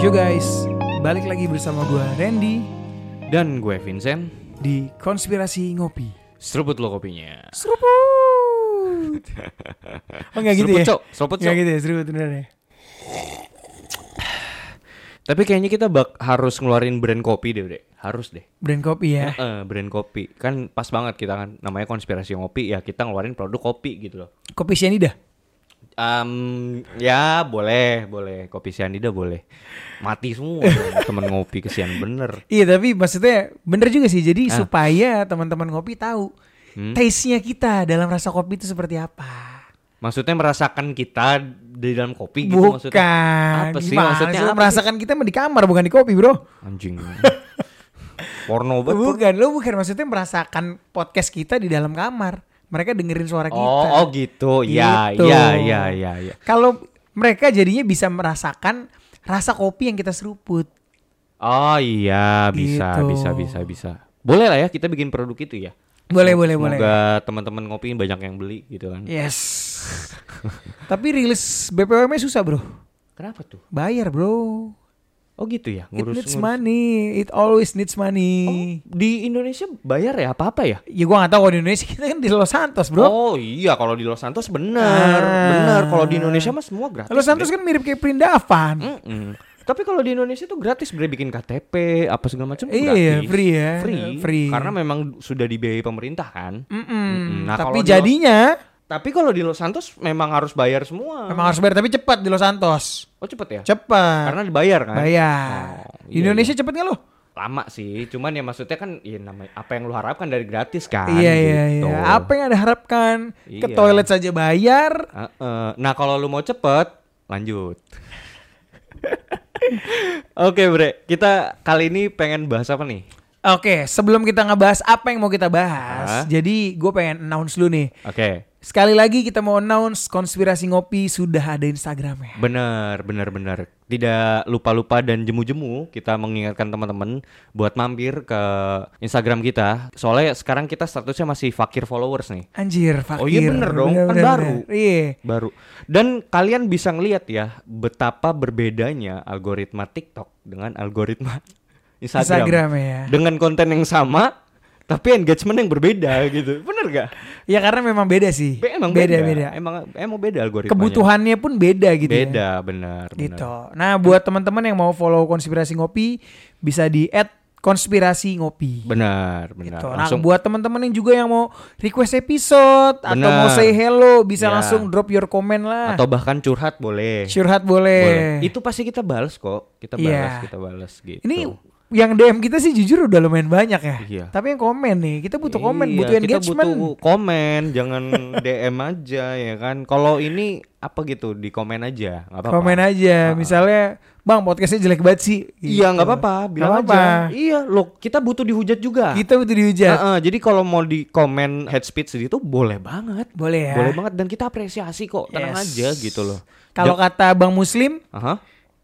Yo guys, balik lagi bersama gue Randy Dan gue Vincent di Konspirasi Ngopi. Seruput lo kopinya Seruput. Oh nggak gitu Seruput, ya? Cok. Seruput, Cok. gitu ya, seruput beneran ya. Tapi kayaknya kita bak harus ngeluarin brand kopi deh deh Harus deh Brand kopi ya. Eh, Brand kopi Kan pas banget kita kan Namanya konspirasi ngopi Ya kita ngeluarin produk kopi gitu loh Kopi sianida. Em, Ya boleh Boleh Kopi sianida boleh Mati semua temen ngopi kesian bener Iya tapi maksudnya bener juga sih. Jadi Ah. supaya teman-teman ngopi tahu Hmm? taste-nya kita dalam rasa kopi itu seperti apa. Maksudnya merasakan kita di dalam kopi gitu Bukan. maksudnya Apa sih Gimana maksudnya sih? Apa merasakan kita mah di kamar bukan di kopi bro. Anjing Porno banget Bukan, lo bukan maksudnya merasakan podcast kita di dalam kamar. Mereka dengerin suara kita. Oh, oh gitu. Ya, Gitu. ya, ya, ya, ya. Kalau mereka jadinya bisa merasakan rasa kopi yang kita seruput. Oh iya, bisa, Gitu. bisa, bisa, bisa. Boleh lah ya kita bikin produk itu ya. Boleh, boleh, boleh. Semoga teman-teman ngopi banyak yang beli gitu kan. Yes. Tapi rilis BPOM susah bro. Kenapa tuh? Bayar bro. Oh gitu ya, It ngurus needs ngurus. money. It always needs money. Di Indonesia bayar ya apa-apa ya? Ya gua gak tahu kalau di Indonesia kita kan di Los Santos bro. Oh iya, kalau di Los Santos bener, Ah. bener. Kalau di Indonesia mah semua gratis. Los Santos kan mirip kayak Perindavan. Mm-mm. Tapi kalau di Indonesia tuh gratis, bre bikin KTP, apa segala macam Iya, gratis. free ya. Free. Free. Karena memang sudah dibiayai pemerintah kan. Mm-mm. Mm-mm. Nah, Tapi kalau di jadinya Tapi kalau di Los Santos memang harus bayar semua. memang harus bayar tapi cepat di Los Santos. Oh cepet ya? Cepat. Karena dibayar kan? Bayar. Oh, Di iya, Indonesia cepet nggak lo? Lama sih, cuman ya maksudnya kan ya namanya apa yang lu harapkan dari gratis kan Iya iya gitu. iya. Apa yang ada harapkan? Ke Iya. toilet saja bayar. Heeh. Nah kalau lu mau cepet, lanjut. Oke bre, kita kali ini pengen bahas apa nih? Oke, sebelum kita ngebahas apa yang mau kita bahas, Hah? jadi gue pengen announce dulu nih. Oke, Sekali lagi kita mau announce konspirasi ngopi sudah ada Instagramnya. bener bener bener. Tidak lupa-lupa dan jemu-jemu kita mengingatkan teman-teman buat mampir ke Instagram kita. Soalnya sekarang kita statusnya masih fakir followers nih. Anjir, fakir. Oh iya bener dong, kan baru. Iya. baru. Dan kalian bisa ngelihat ya betapa berbedanya algoritma TikTok dengan algoritma Instagram. Instagram ya. Dengan konten yang sama tapi engagement yang berbeda gitu. Bener gak? Ya karena memang beda sih. Be- emang beda, beda, beda. Emang emang beda algoritmanya. Kebutuhannya pun beda gitu ya. beda, benar, benar. Gitu. Nah, buat teman-teman yang mau follow konspirasi ngopi bisa di @konspirasi ngopi. Benar, benar. Gitu. Nah, Langsung buat teman-teman yang juga yang mau request episode atau Benar. mau say hello bisa Ya. langsung drop your comment lah. atau bahkan curhat boleh. Curhat boleh. Boleh. Itu pasti kita balas kok. Kita Iya. balas, kita balas gitu. Ini yang DM kita sih jujur udah lumayan banyak ya. Iya. Tapi yang komen nih, kita butuh komen, Iya, butuh kita engagement. butuh komen, jangan DM aja ya kan. Kalau ini apa gitu, di komen aja, nggak apa-apa. Komen aja, misalnya, Bang podcastnya jelek banget sih. Iya Gitu. nggak apa-apa, bilang Nggak aja. apa-apa. Iya, loh kita butuh dihujat juga. Kita butuh dihujat. Heeh, jadi kalau mau di komen head speech itu boleh banget. Boleh ya. Boleh banget dan kita apresiasi kok, tenang Yes. aja gitu loh. Kalau kata Bang Muslim, Aha,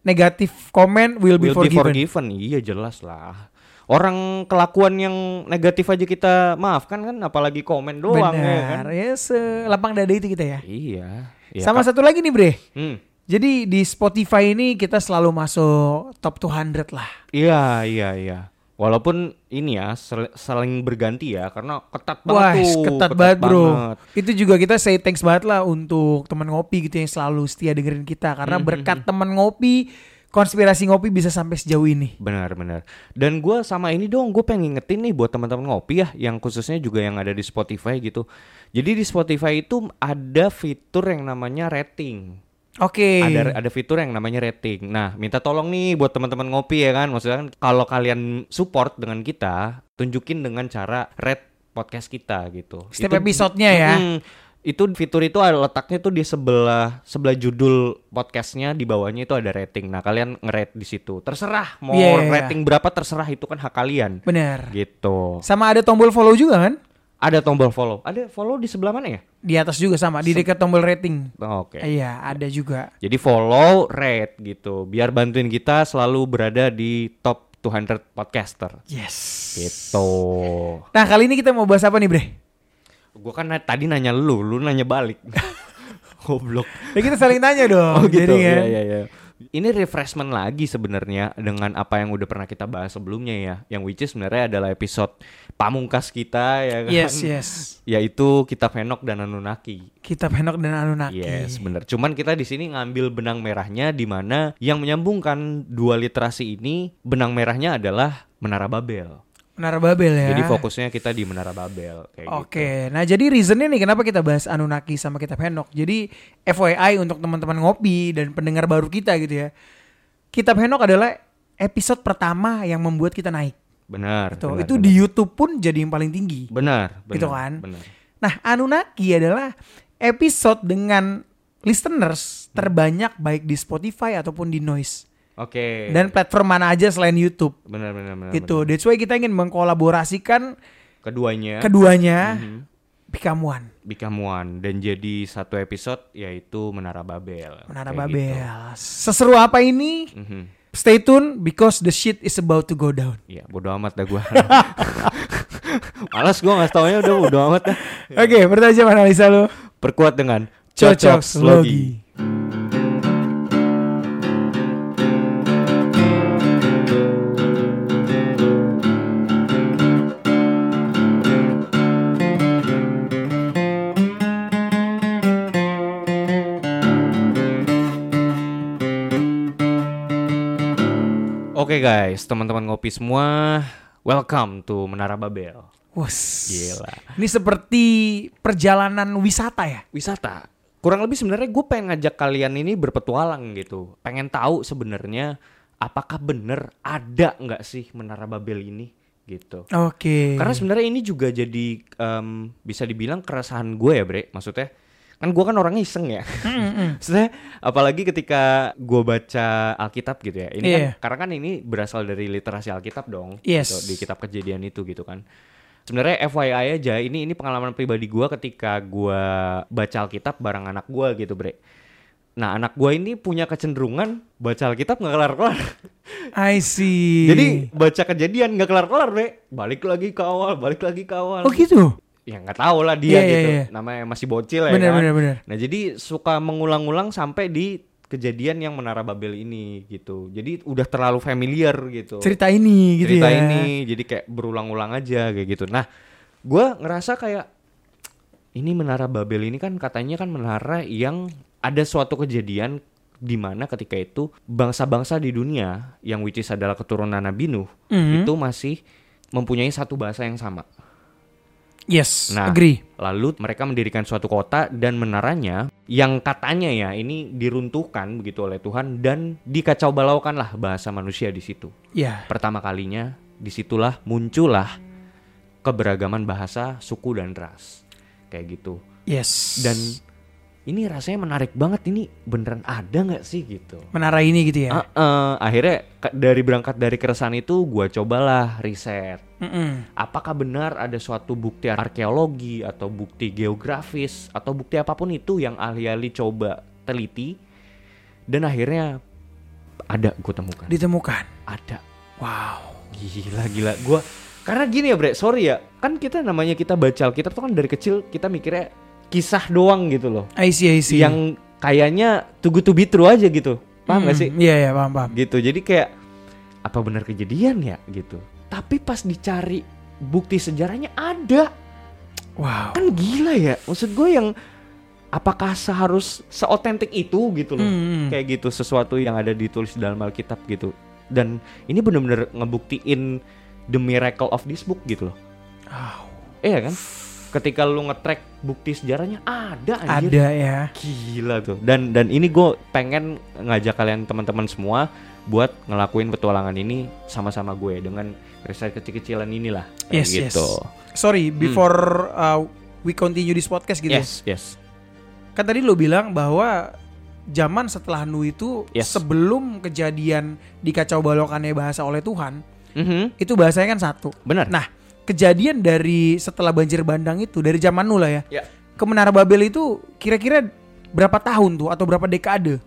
negatif komen will be will be forgiven. forgiven. Iya jelas lah. Orang kelakuan yang negatif aja kita maafkan kan, apalagi komen doang ya kan. Benar. Ya, selapang dada itu kita ya. Iya. Iya, Sama Kak. satu lagi nih, Bre. Hmm. Jadi di Spotify ini kita selalu masuk top 200 lah. Iya, iya, iya. Walaupun ini ya sel- saling berganti ya karena ketat Wah, banget tuh. ketat, banget, Bro. banget. Itu juga kita say thanks banget lah untuk teman ngopi gitu yang selalu setia dengerin kita karena Hmm, berkat teman ngopi konspirasi ngopi bisa sampai sejauh ini. Benar, benar. Dan gua sama ini dong, gue pengen ngingetin nih buat teman-teman ngopi ya, yang khususnya juga yang ada di Spotify gitu. Jadi di Spotify itu ada fitur yang namanya rating. Oke. Ada ada fitur yang namanya rating. Nah, minta tolong nih buat teman-teman ngopi ya kan. Maksudnya kan kalau kalian support dengan kita, tunjukin dengan cara rate podcast kita gitu. Setiap episodenya ya. Mm, itu fitur itu ada letaknya tuh di sebelah sebelah judul podcastnya di bawahnya itu ada rating. Nah kalian nge-rate di situ. Terserah mau Iya, iya, iya. rating berapa terserah itu kan hak kalian. Bener. Gitu. Sama ada tombol follow juga kan? Ada tombol follow. Ada follow di sebelah mana ya? Di atas juga sama, di dekat tombol rating. Oh, Oke. Iya, ada juga. Jadi follow, rate gitu. Biar bantuin kita selalu berada di top 200 podcaster. Yes. Gitu. Nah, kali ini kita mau bahas apa nih, Bre? Gue kan na- tadi nanya lu, lu nanya balik. Goblok. Ya kita saling tanya dong. Oh gitu. Jadi kan. Iya, iya, iya. ini refreshment lagi sebenarnya dengan apa yang udah pernah kita bahas sebelumnya ya. Yang which is sebenarnya adalah episode pamungkas kita ya kan. Yes, yes. Yaitu kitab Henok dan Anunnaki. Kitab Henok dan Anunnaki. Yes, bener. Cuman kita di sini ngambil benang merahnya di mana yang menyambungkan dua literasi ini benang merahnya adalah Menara Babel. Menara Babel ya. Jadi fokusnya kita di Menara Babel kayak gitu. Oke, nah jadi reasonnya nih kenapa kita bahas Anunnaki sama kitab Henok. Jadi FYI untuk teman-teman ngopi dan pendengar baru kita gitu ya. Kitab Henok adalah episode pertama yang membuat kita naik. Benar. Tuh, benar, itu benar. di YouTube pun jadi yang paling tinggi. Benar, benar. Gitu kan? Benar. Nah, Anunnaki adalah episode dengan listeners terbanyak baik di Spotify ataupun di Noise. Oke. Dan platform mana aja selain YouTube. benar benar benar. Gitu. That's why kita ingin mengkolaborasikan benar. Keduanya keduanya become one. Become One dan jadi satu episode yaitu Menara Babel. Menara Kayak Babel. gitu. Seseru apa ini? Mhm. Stay tune because the shit is about to go down. Iya, bodo amat dah gua. Malas gua nggak taunya udah bodo amat dah. Oke, pertanyaan analisa lo. Perkuat dengan Cocok Slogi. slogi. Oke guys, teman-teman ngopi semua, welcome to Menara Babel. Wus. Gila. Ini seperti perjalanan wisata ya? Wisata. Kurang lebih sebenarnya gue pengen ngajak kalian ini berpetualang gitu. Pengen tahu sebenarnya apakah bener ada nggak sih Menara Babel ini gitu. Oke. Karena sebenarnya ini juga jadi em, bisa dibilang keresahan gue ya bre. Maksudnya kan gue kan orangnya iseng ya. Maksudnya apalagi ketika gue baca Alkitab gitu ya. Ini Iya. kan karena kan ini berasal dari literasi Alkitab dong. Yes. gitu, di kitab kejadian itu gitu kan. Sebenarnya FYI aja ini ini pengalaman pribadi gue ketika gue baca Alkitab bareng anak gue gitu bre. Nah anak gue ini punya kecenderungan baca Alkitab nggak kelar-kelar. I see. Jadi baca kejadian nggak kelar-kelar bre. Balik lagi ke awal, balik lagi ke awal. Oh gitu? Ya nggak tahu lah dia Iya, iya, gitu. iya. Namanya masih bocil ya Bener, kan. bener, bener. Nah jadi suka mengulang-ulang sampai di kejadian yang Menara Babel ini gitu. Jadi udah terlalu familiar gitu. Cerita ini gitu Cerita ya? ini jadi kayak berulang-ulang aja kayak gitu. Nah gua ngerasa kayak ini Menara Babel ini kan katanya kan menara yang ada suatu kejadian di mana ketika itu bangsa-bangsa di dunia yang which is adalah keturunan Nabi Nuh Mhm. itu masih mempunyai satu bahasa yang sama. Yes, Nah, agree. Lalu mereka mendirikan suatu kota dan menaranya yang katanya ya ini diruntuhkan begitu oleh Tuhan dan dikacau balaukanlah bahasa manusia di situ. Ya. Pertama kalinya di situlah muncullah keberagaman bahasa, suku dan ras. Kayak gitu. Yes. Dan ini rasanya menarik banget ini beneran ada nggak sih gitu. menara ini gitu ya? Ah, eh, akhirnya dari berangkat dari keresahan itu gua cobalah riset Mm-mm. apakah benar ada suatu bukti arkeologi atau bukti geografis atau bukti apa pun itu yang ahli-ahli coba teliti dan akhirnya ada gue temukan Ditemukan. ada Wow. gila gila gue karena gini ya bre sorry ya kan kita namanya kita baca Alkitab tuh kan dari kecil kita mikirnya kisah doang gitu loh. I see, I see. yang kayaknya too good to be true aja gitu. Paham gak Mm, sih? Iya, iya, paham, paham. gitu. Jadi kayak apa benar kejadian ya? Gitu. Tapi pas dicari bukti sejarahnya ada. Wow. kan gila ya. Maksud gue yang apakah seharus seotentik itu gitu loh. Hmm. kayak gitu sesuatu yang ada ditulis dalam Alkitab gitu. Dan ini bener-bener ngebuktiin the miracle of this book gitu loh. Wow. iya kan ketika lu nge-track bukti sejarahnya ada anjir Ada ya. Gila tuh. Dan dan ini gue pengen ngajak kalian teman-teman semua buat ngelakuin petualangan ini sama-sama gue dengan riset kecil-kecilan inilah. Yes, gitu. yes. Sorry, before uh, we continue this podcast gitu. ya. Yes, yes. Kan tadi lo bilang bahwa zaman setelah Nuh itu Yes. sebelum kejadian dikacau balokannya bahasa oleh Tuhan, Mhm, itu bahasanya kan satu. Benar. Nah, kejadian dari setelah banjir bandang itu dari zaman Nuh lah ya. Ya. Ke Menara Babel itu kira-kira berapa tahun tuh atau berapa dekade?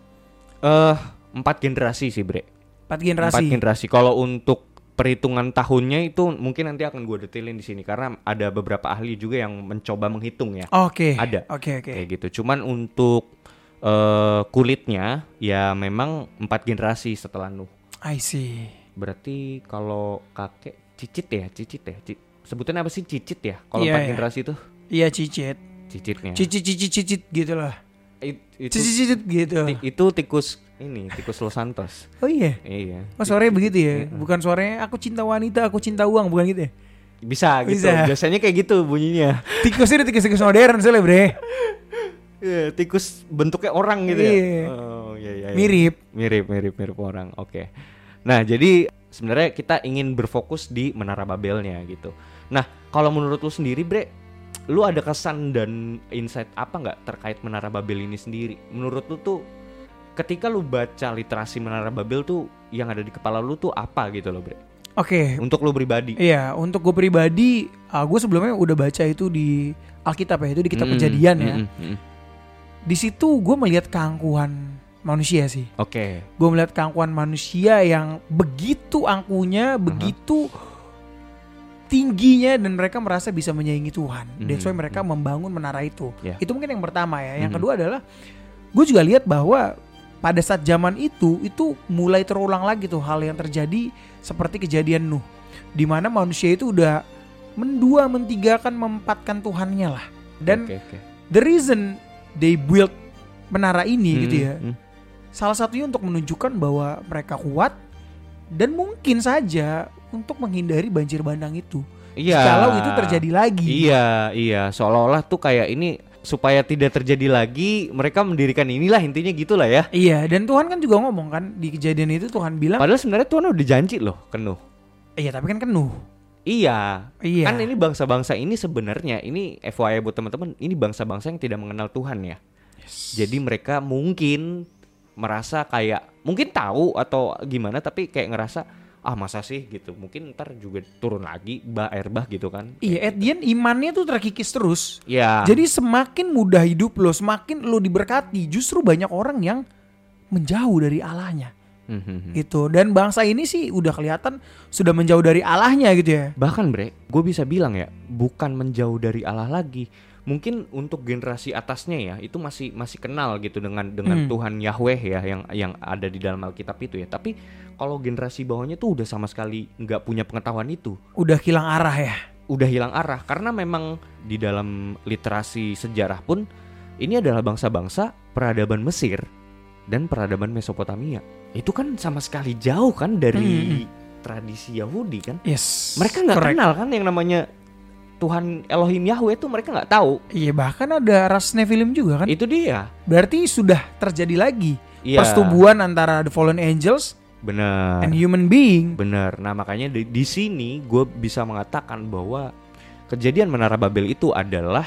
Eh, empat generasi sih, Bre. Empat generasi. Empat generasi. Kalau untuk perhitungan tahunnya itu mungkin nanti akan gue detailin di sini karena ada beberapa ahli juga yang mencoba menghitung ya. Oke. Ada. Oke, oke. Kayak gitu. Cuman untuk eh kulitnya ya memang empat generasi setelah Nuh. I see. Berarti kalau kakek cicit ya, cicit ya. Ci- sebutannya apa sih cicit ya? Kalau Iya, empat iya. generasi itu Iya cicit. cicitnya. Cicit cicit cicit gitu lah. It- itu, Cicit cicit gitu. ti- itu tikus ini, tikus Los Santos. Oh iya. Iya. Oh suaranya begitu ya? Bukan suaranya aku cinta wanita, aku cinta uang, bukan gitu ya? Bisa gitu. Bisa. Biasanya kayak gitu bunyinya. Tikusnya udah tikus-tikus modern soalnya bre. Iya, tikus bentuknya orang gitu Iya. ya. Oh, iya, iya, iya. Mirip. Mirip, mirip, mirip orang. Oke. Nah, jadi sebenarnya kita ingin berfokus di Menara Babelnya gitu. Nah, kalau menurut lu sendiri, Bre, lu ada kesan dan insight apa nggak terkait Menara Babel ini sendiri? Menurut lu tuh ketika lu baca literasi Menara Babel tuh yang ada di kepala lu tuh apa gitu loh, Bre? Oke. Untuk lu pribadi. Iya, untuk gue pribadi, gue sebelumnya udah baca itu di Alkitab ya, itu di kitab Mm-mm, kejadian ya. mm-mm, mm-mm. Di situ gue melihat keangkuhan manusia sih. Oke. Gue melihat keangkuhan manusia yang begitu angkuhnya, begitu tingginya dan mereka merasa bisa menyaingi Tuhan. That's why Mhm, mereka membangun menara itu. Ya. Itu mungkin yang pertama ya. Yang Mhm. kedua adalah gue juga lihat bahwa pada saat zaman itu itu mulai terulang lagi tuh hal yang terjadi seperti kejadian Nuh, di mana manusia itu udah mendua, mentigakan, memempatkan Tuhannya lah. Dan Oke, oke. the reason they build menara ini gitu Mm, ya, mm. salah satunya untuk menunjukkan bahwa mereka kuat dan mungkin saja untuk menghindari banjir bandang itu. Iya. Kalau itu terjadi lagi. Iya, iya. Seolah-olah tuh kayak ini supaya tidak terjadi lagi, mereka mendirikan inilah intinya gitulah ya. Iya, dan Tuhan kan juga ngomong kan di kejadian itu Tuhan bilang, Padahal sebenarnya Tuhan udah janji loh, kenuh. iya tapi kan kenuh. Iya. Iya. Kan ini bangsa-bangsa ini sebenarnya ini FYI buat teman-teman, ini bangsa-bangsa yang tidak mengenal Tuhan ya. Jadi mereka mungkin merasa kayak mungkin tahu atau gimana tapi kayak ngerasa ah masa sih gitu. Mungkin ntar juga turun lagi bah air bah gitu kan. Iya, at the end imannya tuh terkikis terus. Iya. Jadi semakin mudah hidup lo, semakin lo diberkati, justru banyak orang yang menjauh dari Allahnya Mhm. gitu. Dan bangsa ini sih udah kelihatan sudah menjauh dari Allahnya gitu ya. Bahkan bre, gue bisa bilang ya, bukan menjauh dari Allah lagi. Mungkin untuk generasi atasnya ya, itu masih masih kenal gitu dengan dengan Hmm. Tuhan Yahweh ya yang yang ada di dalam Alkitab itu ya. Tapi kalau generasi bawahnya tuh udah sama sekali nggak punya pengetahuan itu, Udah hilang arah ya. udah hilang arah karena memang di dalam literasi sejarah pun ini adalah bangsa-bangsa peradaban Mesir dan peradaban Mesopotamia. Itu kan sama sekali jauh kan dari tradisi Yahudi kan. Yes. Mereka nggak kenal kan yang namanya Tuhan Elohim Yahweh itu mereka nggak tahu. Iya, bahkan ada ras Nephilim juga kan. Itu dia. Berarti sudah terjadi lagi Iya. persetubuhan antara the fallen angels Benar. and human being. Benar. Nah makanya di, di sini gue bisa mengatakan bahwa kejadian Menara Babel itu adalah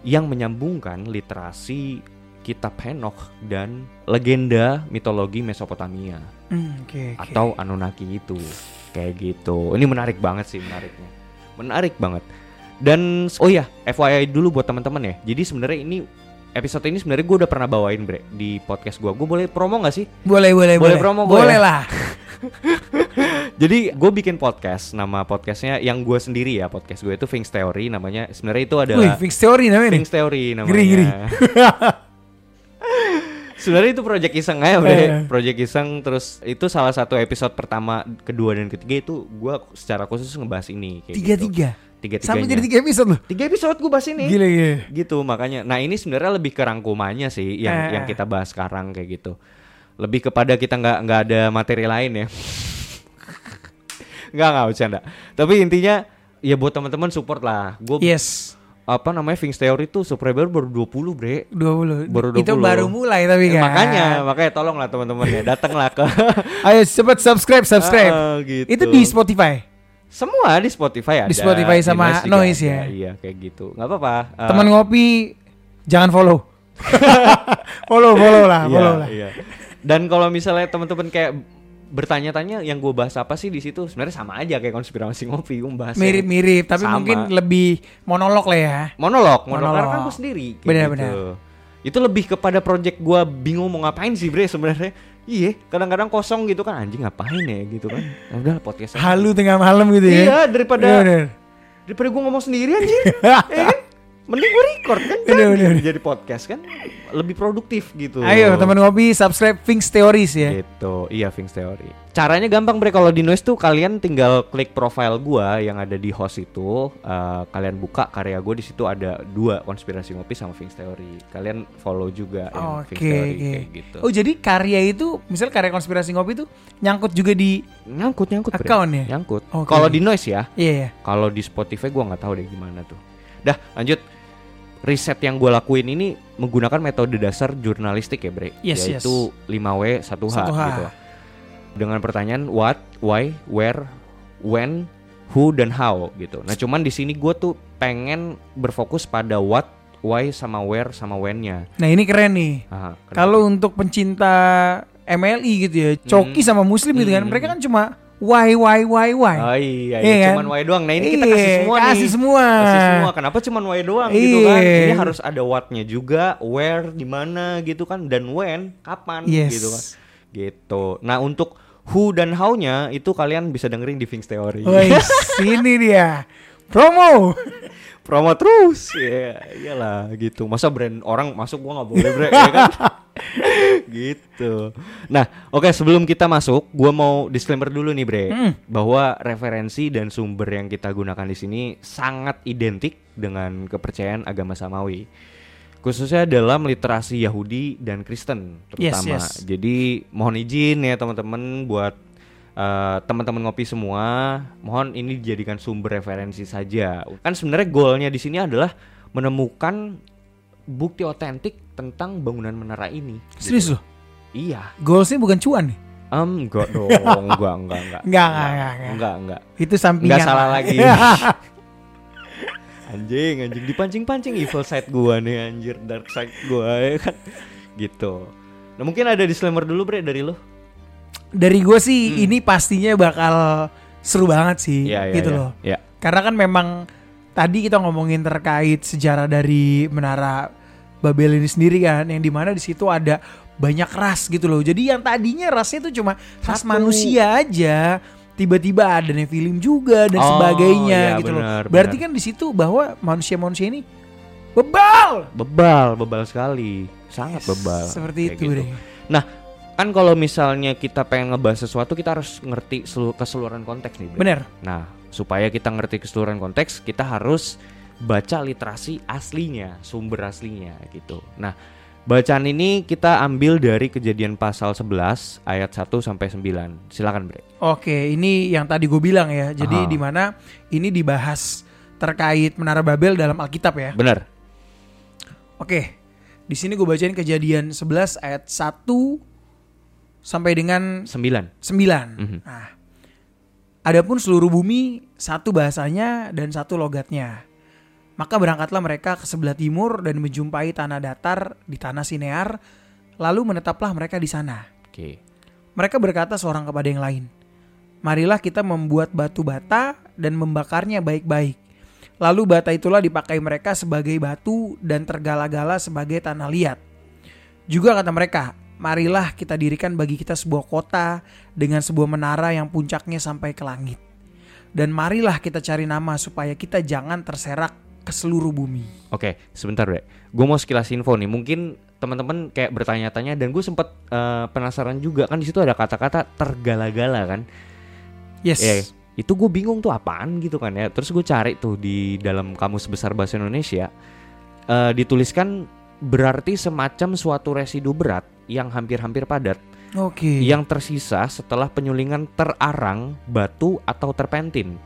yang menyambungkan literasi kitab Henokh dan legenda mitologi Mesopotamia Hmm, Oke, oke. atau Anunnaki itu kayak gitu. Ini menarik banget sih menariknya, menarik banget. Dan oh ya FYI dulu buat teman-teman ya. Jadi sebenarnya ini episode ini sebenarnya gue udah pernah bawain bre di podcast gue. Gue boleh promo nggak sih? boleh, boleh, Boleh boleh. promo gua boleh ya? lah. Jadi gue bikin podcast, nama podcastnya yang gue sendiri ya podcast gue itu Things Theory namanya. Sebenarnya itu Wih, adalah fix teori namanya nih. Things Theory namanya. Ngeri, ngeri. Sebenarnya itu project iseng aja, bre. Eh. Project iseng terus itu salah satu episode pertama, kedua dan ketiga itu gue secara khusus ngebahas ini. kayak Tiga gitu. tiga. Tiga Sampai tiganya. jadi tiga episode loh. Tiga episode gue bahas ini. Gila gila. Gitu makanya. Nah ini sebenarnya lebih ke rangkumannya sih yang Eh. yang kita bahas sekarang kayak gitu. Lebih kepada kita nggak nggak ada materi lain ya. Nggak nggak bercanda. Tapi intinya ya buat teman-teman support lah. Gue Yes. apa namanya Things Theory tuh subscriber baru 20 bre. 20. Baru Itu 20. baru mulai tapi kan. makanya makanya tolong lah teman-teman ya datanglah ke Ayo cepet subscribe, subscribe. Ah, gitu. Itu di Spotify. Semua di Spotify ada. Di Spotify sama juga Noise ya? Iya kayak gitu. nggak apa-apa. Eh, Teman ngopi jangan follow. follow, follow lah, Iya, follow lah. iya. Dan kalau misalnya teman-teman kayak bertanya-tanya yang gue bahas apa sih di situ sebenarnya sama aja kayak konspirasi ngopi gue bahas Mirip-mirip, tapi sama. mungkin lebih monolog lah ya. monolog monolog, Monolog. karena kan gue sendiri Benar-benar. gitu. itu lebih kepada project gue bingung mau ngapain sih bre sebenarnya iya. Kadang-kadang kosong gitu kan anjing ngapain ya? gitu kan. Ya udah podcast. Halu tengah malam gitu ya. iya daripada Iya, daripada gue ngomong sendiri anjing. Ya kan Mending gue record kan Bener, jadi, bener. jadi podcast kan lebih produktif gitu. Ayo teman ngopi subscribe Things Theories ya. Gitu, iya Things Theory. Caranya gampang bre kalau di Noise tuh kalian tinggal klik profile gua yang ada di host itu, eh, kalian buka karya gue di situ ada dua konspirasi ngopi sama Things Theory. Kalian follow juga yang Oke, Things Theory oke. kayak gitu. Oh jadi karya itu, misal karya konspirasi ngopi itu nyangkut juga di, nyangkut nyangkut bre. Account ya? Nyangkut. Oke. Kalau di Noise ya, iya ya. kalau di Spotify gua nggak tahu deh gimana tuh. Dah, lanjut. Riset yang gue lakuin ini menggunakan metode dasar jurnalistik ya, Bre. Yes, yes. yaitu 5W 1H, 1H. gitu. Dengan pertanyaan what, why, where, when, who dan how gitu. Nah, cuman di sini gue tuh pengen berfokus pada what, why sama where sama when-nya. Nah ini keren nih. Kalau untuk pencinta MLI gitu ya, Coki sama Muslim gitu kan, Hmm. mereka kan cuma why why why why. Oh iya, Iya iya, kan? cuman why doang. Nah, ini kita Iya, kasih semua nih. kasih semua. Kasih semua. Kenapa cuman why doang gitu kan? Iya. Ini harus ada what-nya juga, where di mana gitu kan dan when, kapan Yes. gitu kan. Gitu. Nah, untuk who dan how-nya itu kalian bisa dengerin di Things Theory. Woi, sini dia. Promo. Promo terus. Ya, iyalah gitu. Masa brand orang masuk gua nggak boleh, Bre, ya kan? gitu. Nah, oke sebelum kita masuk, gua mau disclaimer dulu nih, Bre, Hmm. bahwa referensi dan sumber yang kita gunakan di sini sangat identik dengan kepercayaan agama Samawi. Khususnya dalam literasi Yahudi dan Kristen Yes, terutama. yes. Jadi mohon izin ya teman-teman buat eh, teman-teman ngopi semua, mohon ini dijadikan sumber referensi saja. Kan sebenarnya goalnya di sini adalah menemukan bukti otentik tentang bangunan menara ini. Serius gitu. loh. Iya. Goalsnya bukan cuan nih. Em, enggak dong, enggak, enggak, enggak. Enggak, enggak, enggak, enggak. Enggak, enggak. Itu sampingan. Enggak salah lagi. Anjing, anjing dipancing-pancing evil side gua nih anjir, dark side gua ya kan. Gitu. Nah, mungkin ada disclaimer dulu Bre dari lo. Dari gue sih ini pastinya bakal seru banget sih Hmm. Iya, iya, gitu iya. loh. Iya. Karena kan memang tadi kita ngomongin terkait sejarah dari menara Babel ini sendiri kan, yang di mana di situ ada banyak ras gitu loh. Jadi yang tadinya rasnya itu cuma ras Satu. manusia aja, tiba-tiba ada Nephilim juga dan Oh, sebagainya iya, gitu benar, loh. Berarti benar. kan di situ bahwa manusia-manusia ini bebal. Bebal, bebal sekali. Sangat bebal. Seperti Kayak itu, gitu. Bre. Nah, kan kalau misalnya kita pengen ngebahas sesuatu kita harus ngerti selu- keseluruhan konteks nih. Bener. Nah, supaya kita ngerti keseluruhan konteks, kita harus baca literasi aslinya, sumber aslinya gitu. Nah, bacaan ini kita ambil dari kejadian pasal 11 ayat 1 sampai 9. Silakan, Bre. Oke, ini yang tadi gue bilang ya. Jadi di mana ini dibahas terkait Menara Babel dalam Alkitab ya. Benar. Oke. Di sini gue bacain kejadian 11 ayat 1 sampai dengan 9. 9. Mhm. Nah. Adapun seluruh bumi satu bahasanya dan satu logatnya. Maka berangkatlah mereka ke sebelah timur dan menjumpai tanah datar di tanah Sinear, lalu menetaplah mereka di sana. Oke. Mereka berkata seorang kepada yang lain, Marilah kita membuat batu bata dan membakarnya baik-baik. Lalu bata itulah dipakai mereka sebagai batu dan tergala-gala sebagai tanah liat. Juga kata mereka, marilah kita dirikan bagi kita sebuah kota dengan sebuah menara yang puncaknya sampai ke langit. Dan marilah kita cari nama supaya kita jangan terserak ke seluruh bumi. Oke, sebentar, Bre. Gue mau sekilas info nih. Mungkin teman-teman kayak bertanya-tanya dan gue sempet eh, penasaran juga kan di situ ada kata-kata tergala-gala kan. Yes. Ya, itu gue bingung tuh apaan gitu kan ya. Terus gue cari tuh di dalam kamus besar bahasa Indonesia eh, dituliskan berarti semacam suatu residu berat yang hampir-hampir padat Oke. yang tersisa setelah penyulingan terarang, batu atau terpentin.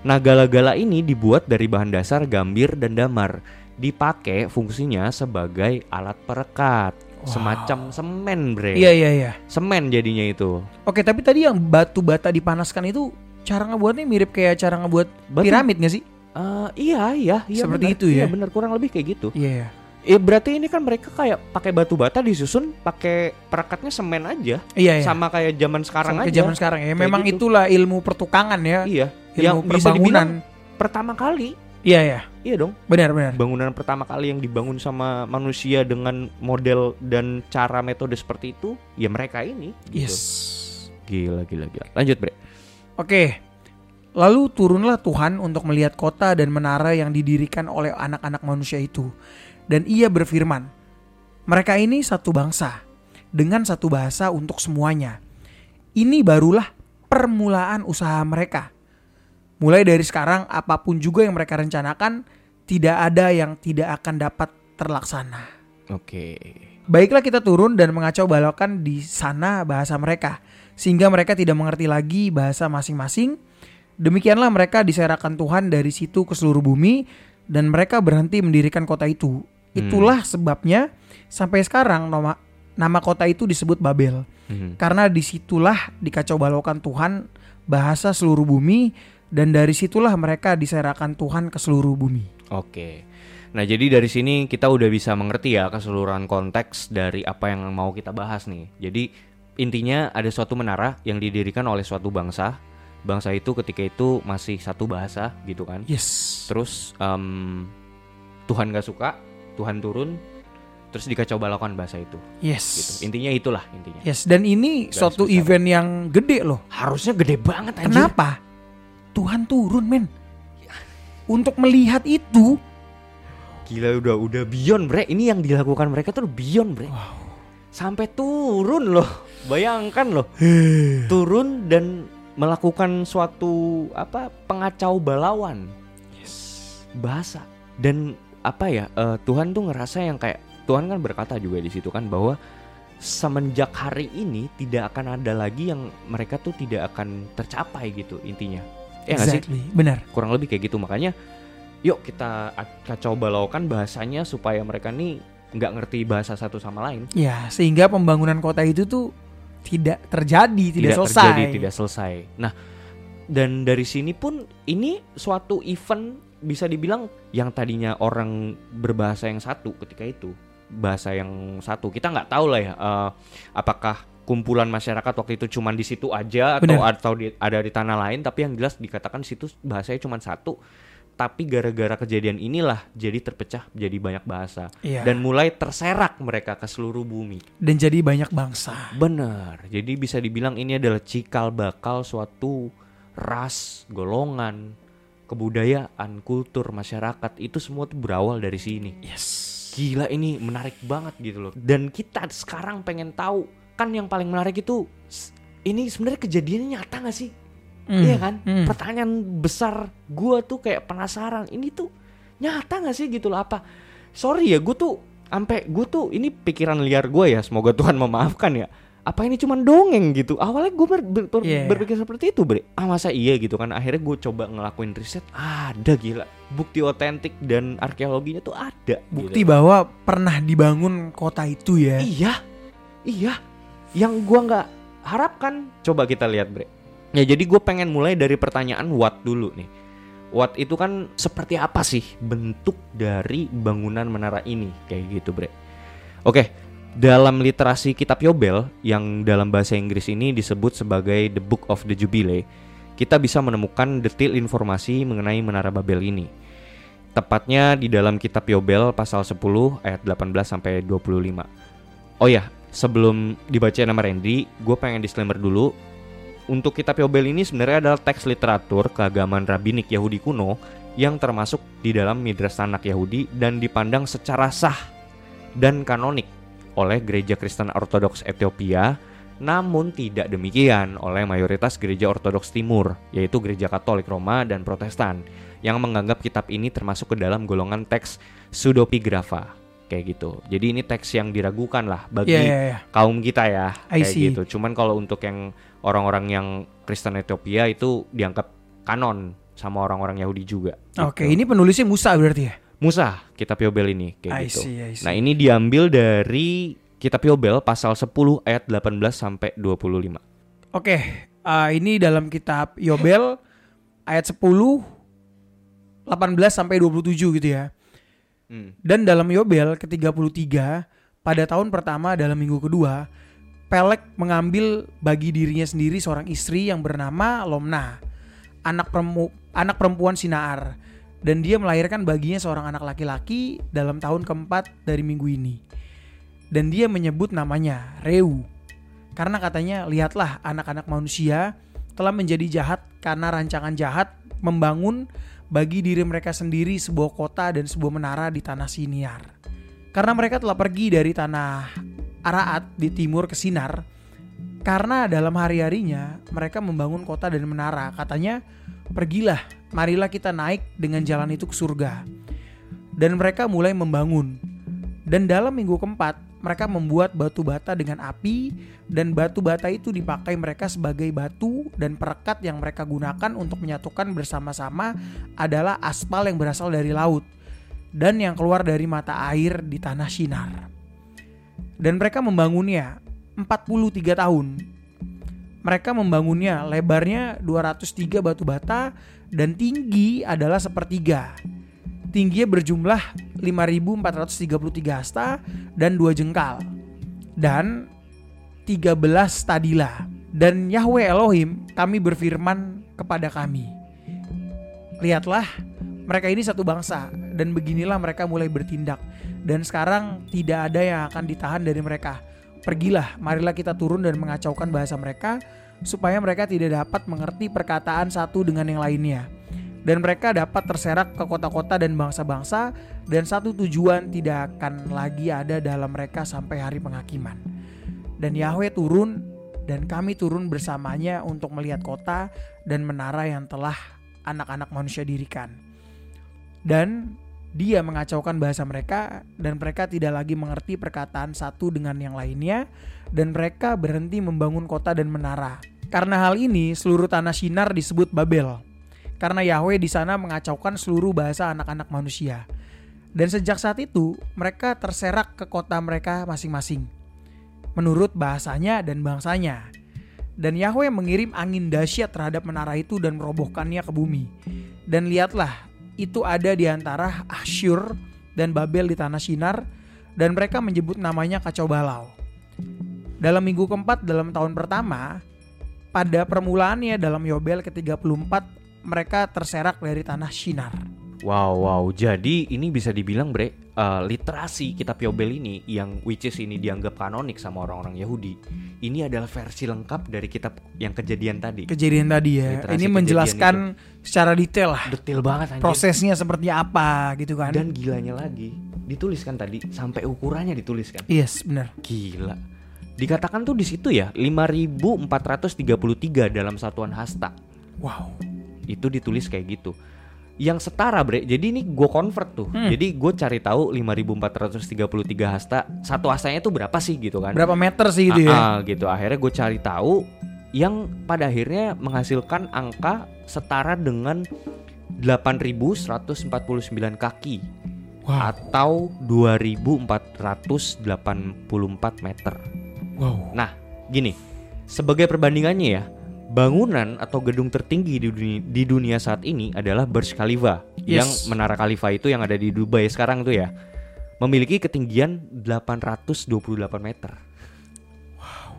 Nah, gala-gala ini dibuat dari bahan dasar gambir dan damar. Dipakai fungsinya sebagai alat perekat, semacam semen, Bre. Iya iya iya. Semen jadinya itu. Oke, tapi tadi yang batu bata dipanaskan itu cara ngebuatnya mirip kayak cara ngebuat Batu- piramid gak sih? Eh, iya, iya, iya. Seperti benar. itu ya? Iya, benar kurang lebih kayak gitu. Iya. Ya berarti ini kan mereka kayak pakai batu bata disusun pakai perekatnya semen aja, Iya iya. sama kayak zaman sekarang Sama aja. ke zaman sekarang ya. Kayak Memang gitu. itulah ilmu pertukangan ya. Iya, yang bisa dibilang pertama kali. Iya iya. Iya dong. Benar benar. bangunan pertama kali yang dibangun sama manusia dengan model dan cara metode seperti itu ya mereka ini gitu. Yes. gila gila gila lanjut bre Oke. Lalu turunlah Tuhan untuk melihat kota dan menara yang didirikan oleh anak-anak manusia itu. Dan ia berfirman, mereka ini satu bangsa, dengan satu bahasa untuk semuanya. Ini barulah permulaan usaha mereka. Mulai dari sekarang, apa pun juga yang mereka rencanakan, tidak ada yang tidak akan dapat terlaksana. Oke. Baiklah kita turun dan mengacau balaukan di sana bahasa mereka, sehingga mereka tidak mengerti lagi bahasa masing-masing. Demikianlah mereka diserahkan Tuhan dari situ ke seluruh bumi, dan mereka berhenti mendirikan kota itu. Itulah sebabnya sampai sekarang nama, nama kota itu disebut Babel. Mhm. Karena di situlah dikacau balaukan Tuhan bahasa seluruh bumi, dan dari situlah mereka diserahkan Tuhan ke seluruh bumi. Oke. Nah, jadi dari sini kita udah bisa mengerti ya keseluruhan konteks dari apa yang mau kita bahas nih. Jadi intinya ada suatu menara yang didirikan oleh suatu bangsa. Bangsa itu ketika itu masih satu bahasa gitu kan. Yes. Terus em, Tuhan gak suka, Tuhan turun, terus dikacau balaukan bahasa itu. Yes. Gitu. Intinya itulah intinya. Yes, dan ini Garis suatu besar. event yang gede loh. Harusnya gede banget anjir. Kenapa? Tuhan turun, men. Untuk melihat itu, Gila udah udah beyond bre. Ini yang dilakukan mereka tuh beyond bre. Sampai turun loh. Bayangkan loh. turun dan melakukan suatu apa pengacau balauan. Bahasa dan apa ya eh, Tuhan tuh ngerasa yang kayak Tuhan kan berkata juga di situ kan bahwa semenjak hari ini tidak akan ada lagi yang mereka tuh tidak akan tercapai gitu intinya. Ya nggak sih? exactly, benar. kurang lebih kayak gitu makanya yuk kita a- kacau balaukan bahasanya supaya mereka nih nggak ngerti bahasa satu sama lain Ya, sehingga pembangunan kota itu tuh tidak terjadi, tidak, selesai. terjadi tidak selesai nah dan dari sini pun ini suatu event bisa dibilang yang tadinya orang berbahasa yang satu ketika itu bahasa yang satu kita nggak tahu lah ya eh, apakah kumpulan masyarakat waktu itu cuman di situ aja atau Benar. atau di- ada di tanah lain tapi yang jelas dikatakan situ bahasanya cuma satu tapi gara-gara kejadian inilah jadi terpecah jadi banyak bahasa Iya. dan mulai terserak mereka ke seluruh bumi dan jadi banyak bangsa. Benar. Jadi bisa dibilang ini adalah cikal bakal suatu ras, golongan, kebudayaan, kultur masyarakat itu semua tuh berawal dari sini. Yes. Gila ini menarik banget gitu loh. Dan kita sekarang pengen tahu kan yang paling menarik itu ini sebenarnya kejadiannya nyata gak sih? Hmm, Iya kan? hmm. Pertanyaan besar gua tuh kayak penasaran. Ini tuh nyata gak sih gitu loh apa? Sorry ya, gue tuh sampai gue tuh ini pikiran liar gue ya. Semoga Tuhan memaafkan ya. Apa ini cuma dongeng gitu? Awalnya gue ber- ber- ber- Iya. berpikir seperti itu, Bre. Ah masa iya gitu kan? Akhirnya gue coba ngelakuin riset. Ada gila. Bukti otentik dan arkeologinya tuh ada. Bukti gitu. bahwa pernah dibangun kota itu ya. Iya, iya. Yang gua nggak harapkan. Coba kita lihat, Bre. Ya jadi gue pengen mulai dari pertanyaan what dulu nih. What itu kan seperti apa sih bentuk dari bangunan menara ini kayak gitu, Bre. Oke, dalam literasi kitab Yobel yang dalam bahasa Inggris ini disebut sebagai The Book of the Jubilee, kita bisa menemukan detail informasi mengenai menara Babel ini. Tepatnya di dalam kitab Yobel pasal 10 ayat 18 sampai 25. Oh ya, sebelum dibaca nama Randy, gue pengen disclaimer dulu. Untuk kitab Yobel ini sebenarnya adalah teks literatur keagamaan rabbinik Yahudi kuno yang termasuk di dalam Midrash Tanakh Yahudi dan dipandang secara sah dan kanonik oleh gereja Kristen Ortodoks Ethiopia, namun tidak demikian oleh mayoritas gereja Ortodoks Timur, yaitu gereja Katolik Roma dan Protestan, yang menganggap kitab ini termasuk ke dalam golongan teks pseudepigrafa kayak gitu. Jadi ini teks yang diragukan lah bagi Iya, iya, iya. kaum kita ya I kayak see. gitu. Cuman kalau untuk yang orang-orang yang Kristen Ethiopia itu dianggap kanon sama orang-orang Yahudi juga. Oke, gitu. ini penulisnya Musa berarti ya? Musa kitab Yobel ini kayak I gitu. see, I see. Nah, ini diambil dari kitab Yobel pasal 10 ayat 18 sampai 25. Oke, uh, ini dalam kitab Yobel ayat 10 18 sampai 27 gitu ya. Hmm. Dan dalam Yobel ke-33 pada tahun pertama dalam minggu kedua, Pelek mengambil bagi dirinya sendiri seorang istri yang bernama Lomna, anak peremu- anak perempuan Sinaar, dan dia melahirkan baginya seorang anak laki-laki dalam tahun keempat dari minggu ini. Dan dia menyebut namanya Reu. Karena katanya, lihatlah anak-anak manusia telah menjadi jahat karena rancangan jahat membangun bagi diri mereka sendiri sebuah kota dan sebuah menara di tanah Siniar. Karena mereka telah pergi dari tanah Araat di timur ke Sinar, karena dalam hari-harinya mereka membangun kota dan menara. Katanya, pergilah, marilah kita naik dengan jalan itu ke surga. Dan mereka mulai membangun. Dan dalam minggu keempat, mereka membuat batu bata dengan api dan batu bata itu dipakai mereka sebagai batu dan perekat yang mereka gunakan untuk menyatukan bersama-sama adalah aspal yang berasal dari laut dan yang keluar dari mata air di tanah Sinar. Dan mereka membangunnya 43 tahun. Mereka membangunnya lebarnya 203 batu bata dan tinggi adalah sepertiga tingginya berjumlah 5433 hasta dan dua jengkal dan 13 stadila dan Yahweh Elohim kami berfirman kepada kami lihatlah mereka ini satu bangsa dan beginilah mereka mulai bertindak. Dan sekarang tidak ada yang akan ditahan dari mereka. Pergilah marilah kita turun dan mengacaukan bahasa mereka supaya mereka tidak dapat mengerti perkataan satu dengan yang lainnya dan mereka dapat terserak ke kota-kota dan bangsa-bangsa dan satu tujuan tidak akan lagi ada dalam mereka sampai hari penghakiman. Dan Yahweh turun dan kami turun bersamanya untuk melihat kota dan menara yang telah anak-anak manusia dirikan. Dan dia mengacaukan bahasa mereka dan mereka tidak lagi mengerti perkataan satu dengan yang lainnya dan mereka berhenti membangun kota dan menara. Karena hal ini seluruh tanah Sinar disebut Babel karena Yahweh di sana mengacaukan seluruh bahasa anak-anak manusia. Dan sejak saat itu, mereka terserak ke kota mereka masing-masing, menurut bahasanya dan bangsanya. Dan Yahweh mengirim angin dahsyat terhadap menara itu dan merobohkannya ke bumi. Dan lihatlah, itu ada di antara Asyur dan Babel di tanah Sinar, dan mereka menyebut namanya kacau balau. Dalam minggu keempat dalam tahun pertama, pada permulaannya dalam Yobel ke-34 mereka terserak dari tanah Shinar. Wow, wow. Jadi ini bisa dibilang bre, uh, literasi kitab Yobel ini yang which is ini dianggap kanonik sama orang-orang Yahudi. Ini adalah versi lengkap dari kitab yang kejadian tadi. Kejadian tadi ya. Literasi ini menjelaskan itu. secara detail lah. Detail banget anjir. Prosesnya seperti apa gitu kan. Dan gilanya lagi, dituliskan tadi sampai ukurannya dituliskan. Yes, benar. Gila. Dikatakan tuh di situ ya 5433 dalam satuan hasta. Wow itu ditulis kayak gitu. Yang setara bre. Jadi ini gue convert tuh. Hmm. jadi gue cari tahu 5433 hasta. Satu hastanya itu berapa sih gitu kan? Berapa meter sih gitu ya? Ah, gitu. Akhirnya gue cari tahu yang pada akhirnya menghasilkan angka setara dengan 8149 kaki. Wow. atau 2484 meter. Wow. Nah gini. Sebagai perbandingannya ya bangunan atau gedung tertinggi di dunia, di dunia saat ini adalah Burj Khalifa yes. yang Menara Khalifa itu yang ada di Dubai sekarang tuh ya memiliki ketinggian 828 meter. Wow.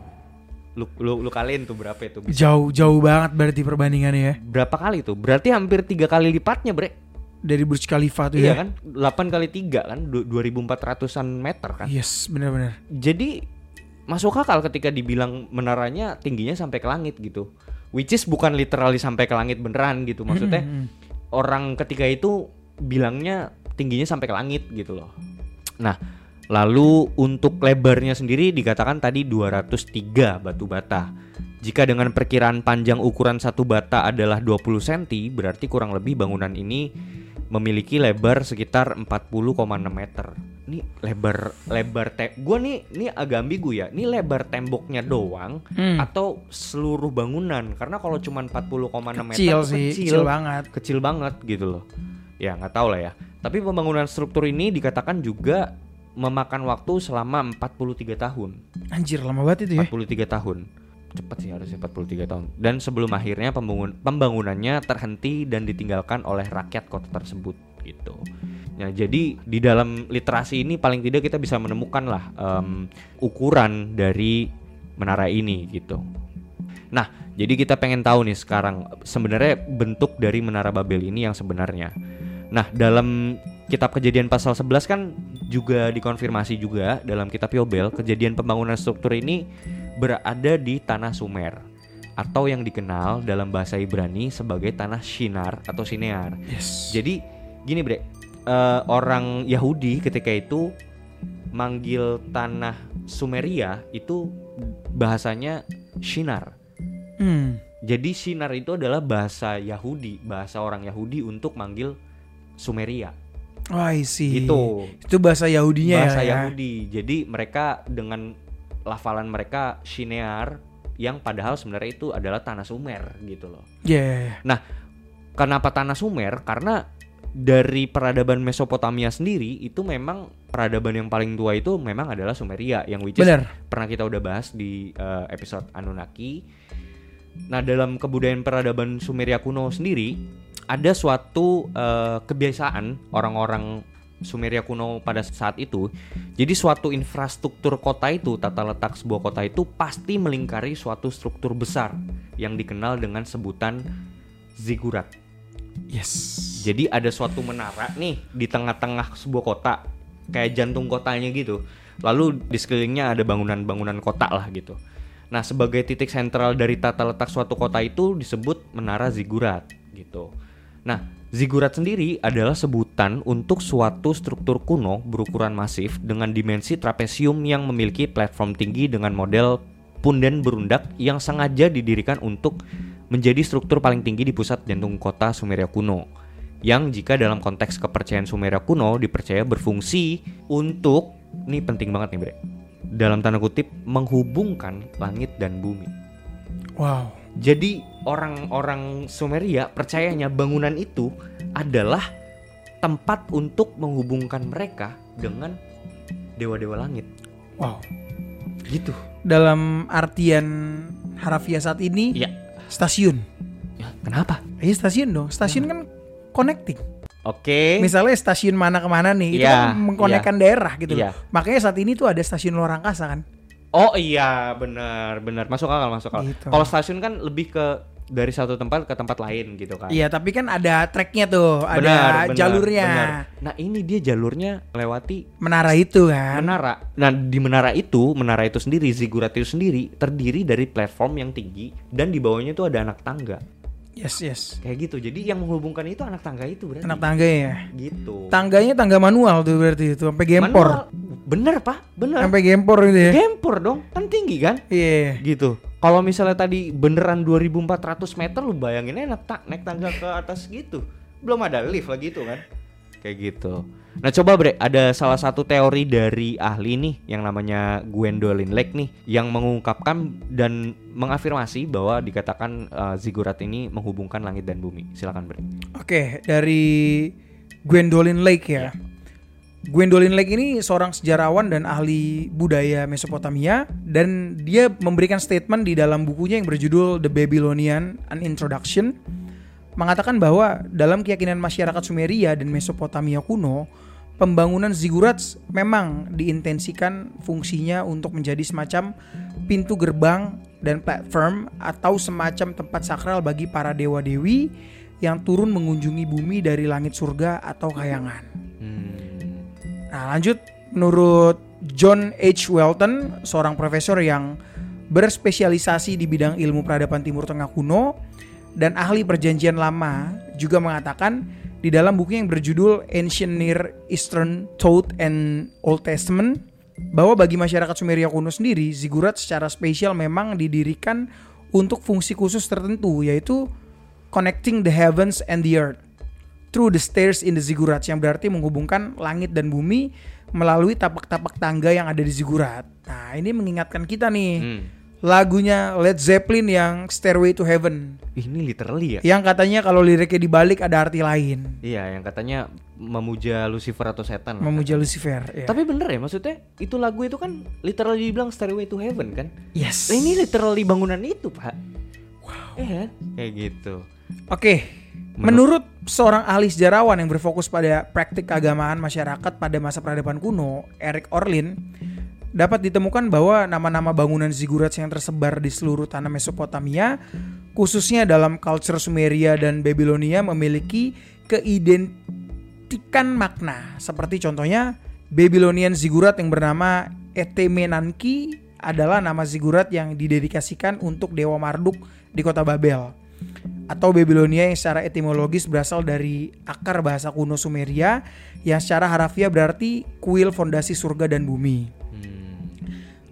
Lu lu, lu kalian tuh berapa itu? Bisa? Jauh jauh banget berarti perbandingannya ya. Berapa kali tuh? Berarti hampir tiga kali lipatnya, Bre. Dari Burj Khalifa tuh iya ya. kan? 8 kali 3 kan 2400-an meter kan. Yes, benar-benar. Jadi masuk akal ketika dibilang menaranya tingginya sampai ke langit gitu. Which is bukan literally sampai ke langit beneran gitu. Maksudnya mm -hmm. orang ketika itu bilangnya tingginya sampai ke langit gitu loh. Nah, lalu untuk lebarnya sendiri dikatakan tadi 203 batu bata. Jika dengan perkiraan panjang ukuran satu bata adalah 20 cm, berarti kurang lebih bangunan ini memiliki lebar sekitar 40,6 meter. Ini lebar lebar te gua nih ini agak ambigu ya. Ini lebar temboknya doang hmm. atau seluruh bangunan? Karena kalau cuma 40,6 meter kecil sih, kecil, kecil banget. Kecil banget gitu loh. Ya, nggak tahu lah ya. Tapi pembangunan struktur ini dikatakan juga memakan waktu selama 43 tahun. Anjir, lama banget itu ya. 43 tahun cepat sih harusnya 43 tahun dan sebelum akhirnya pembangun pembangunannya terhenti dan ditinggalkan oleh rakyat kota tersebut gitu. Nah jadi di dalam literasi ini paling tidak kita bisa menemukan lah um, ukuran dari menara ini gitu. Nah jadi kita pengen tahu nih sekarang sebenarnya bentuk dari menara Babel ini yang sebenarnya. Nah dalam kitab kejadian pasal 11 kan juga dikonfirmasi juga dalam kitab Yobel kejadian pembangunan struktur ini berada di tanah Sumer. atau yang dikenal dalam bahasa Ibrani sebagai tanah Shinar atau Sinear. Yes. Jadi gini bre, eh, orang Yahudi ketika itu manggil tanah Sumeria itu bahasanya Shinar. Hmm. Jadi Shinar itu adalah bahasa Yahudi, bahasa orang Yahudi untuk manggil Sumeria. Oh, I see. Gitu. Itu bahasa Yahudinya bahasa ya. Yahudi. Jadi mereka dengan lafalan mereka Shinear yang padahal sebenarnya itu adalah tanah Sumer gitu loh. Ya. Nah, kenapa tanah Sumer? Karena dari peradaban Mesopotamia sendiri itu memang peradaban yang paling tua itu memang adalah Sumeria yang which is Bener. pernah kita udah bahas di eh, episode Anunnaki. Nah, dalam kebudayaan peradaban Sumeria kuno sendiri ada suatu eh, kebiasaan orang-orang Sumeria kuno pada saat itu. Jadi suatu infrastruktur kota itu, tata letak sebuah kota itu pasti melingkari suatu struktur besar yang dikenal dengan sebutan zigurat. Yes. Jadi ada suatu menara nih di tengah-tengah sebuah kota, kayak jantung kotanya gitu. Lalu di sekelilingnya ada bangunan-bangunan kota lah gitu. Nah, sebagai titik sentral dari tata letak suatu kota itu disebut menara zigurat gitu. Nah, zigurat sendiri adalah sebutan untuk suatu struktur kuno berukuran masif dengan dimensi trapesium yang memiliki platform tinggi dengan model punden berundak yang sengaja didirikan untuk menjadi struktur paling tinggi di pusat jantung kota Sumeria kuno. Yang jika dalam konteks kepercayaan Sumeria kuno dipercaya berfungsi untuk, ini penting banget nih bre, dalam tanda kutip menghubungkan langit dan bumi. Wow. Jadi orang-orang Sumeria percayanya bangunan itu adalah tempat untuk menghubungkan mereka dengan dewa-dewa langit. Wow. Gitu. Dalam artian harafiah saat ini Iya. stasiun. Ya, kenapa? Iya stasiun dong. Stasiun kan connecting. Oke. Misalnya stasiun mana ke mana nih, itu Iya, kan mengkonekkan daerah gitu loh. Makanya saat ini tuh ada stasiun luar angkasa kan. Oh iya, benar, benar. Masuk akal, masuk akal. Gitu. Kalau stasiun kan lebih ke dari satu tempat ke tempat lain gitu kan. Iya, tapi kan ada tracknya tuh, ada Benar, benar, jalurnya. benar. Nah, ini dia jalurnya lewati Menara itu kan. menara. Nah, di menara itu, menara itu sendiri, zigurat itu sendiri terdiri dari platform yang tinggi dan di bawahnya itu ada anak tangga. Yes, yes. Kayak gitu. Jadi yang menghubungkan itu anak tangga itu berarti. Anak tangga ya. Gitu. Tangganya tangga manual tuh berarti itu sampai gempor. Manual. Bener, Pak. Bener. Sampai gempor gitu ya. Gempor dong. Kan tinggi kan? Iya. Gitu. Kalau misalnya tadi beneran 2400 meter lu bayangin aja naik, ta- naik tangga ke atas gitu. Belum ada lift lagi itu kan. Kayak gitu. Nah coba Bre, ada salah satu teori dari ahli nih yang namanya Gwendolyn Lake nih yang mengungkapkan dan mengafirmasi bahwa dikatakan uh, zigurat ini menghubungkan langit dan bumi. Silakan Bre. Oke, dari Gwendolyn Lake ya. Gwendolyn Lake ini seorang sejarawan dan ahli budaya Mesopotamia dan dia memberikan statement di dalam bukunya yang berjudul The Babylonian An Introduction mengatakan bahwa dalam keyakinan masyarakat Sumeria dan Mesopotamia kuno, pembangunan ziggurats memang diintensikan fungsinya untuk menjadi semacam pintu gerbang dan platform atau semacam tempat sakral bagi para dewa-dewi yang turun mengunjungi bumi dari langit surga atau kayangan. Hmm. Nah, lanjut menurut John H. Welton, seorang profesor yang berspesialisasi di bidang ilmu peradaban Timur Tengah kuno dan ahli perjanjian lama juga mengatakan di dalam buku yang berjudul Ancient Near Eastern Thought and Old Testament bahwa bagi masyarakat Sumeria kuno sendiri, zigurat secara spesial memang didirikan untuk fungsi khusus tertentu yaitu connecting the heavens and the earth through the stairs in the ziggurats yang berarti menghubungkan langit dan bumi melalui tapak-tapak tangga yang ada di zigurat. Nah, ini mengingatkan kita nih Hmm. Lagunya Led Zeppelin yang Stairway to Heaven Ini literally ya. yang katanya kalau liriknya dibalik ada arti lain, Iya, yang katanya memuja Lucifer atau setan. memuja Lucifer. ya. Tapi bener ya maksudnya itu lagu itu kan literally dibilang Stairway to Heaven kan? yes. Nah, ini literally bangunan itu pak. Wow. Eh, kayak gitu. Oke. Menurut seorang ahli sejarawan yang berfokus pada praktik keagamaan masyarakat pada masa peradaban kuno, Eric Orlin, dapat ditemukan bahwa nama-nama bangunan ziggurats yang tersebar di seluruh tanah Mesopotamia, khususnya dalam culture Sumeria dan Babilonia memiliki keidentikan makna. Seperti contohnya Babylonian ziggurat yang bernama Etemenanki adalah nama zigurat yang didedikasikan untuk Dewa Marduk di kota Babel atau Babilonia yang secara etimologis berasal dari akar bahasa kuno Sumeria yang secara harafiah berarti kuil fondasi surga dan bumi. Hmm.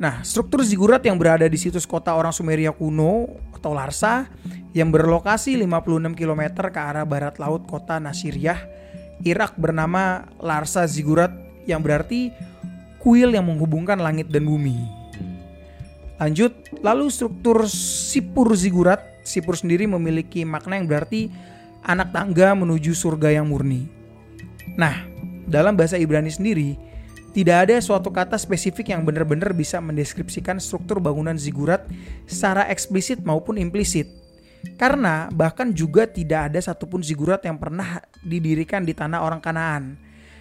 Nah, struktur zigurat yang berada di situs kota orang Sumeria kuno atau Larsa yang berlokasi 56 km ke arah barat laut kota Nasiriyah, Irak bernama Larsa Zigurat yang berarti kuil yang menghubungkan langit dan bumi. Lanjut, lalu struktur sipur zigurat, sipur sendiri memiliki makna yang berarti anak tangga menuju surga yang murni. Nah, dalam bahasa Ibrani sendiri, tidak ada suatu kata spesifik yang benar-benar bisa mendeskripsikan struktur bangunan zigurat secara eksplisit maupun implisit. Karena bahkan juga tidak ada satupun zigurat yang pernah didirikan di tanah orang Kanaan.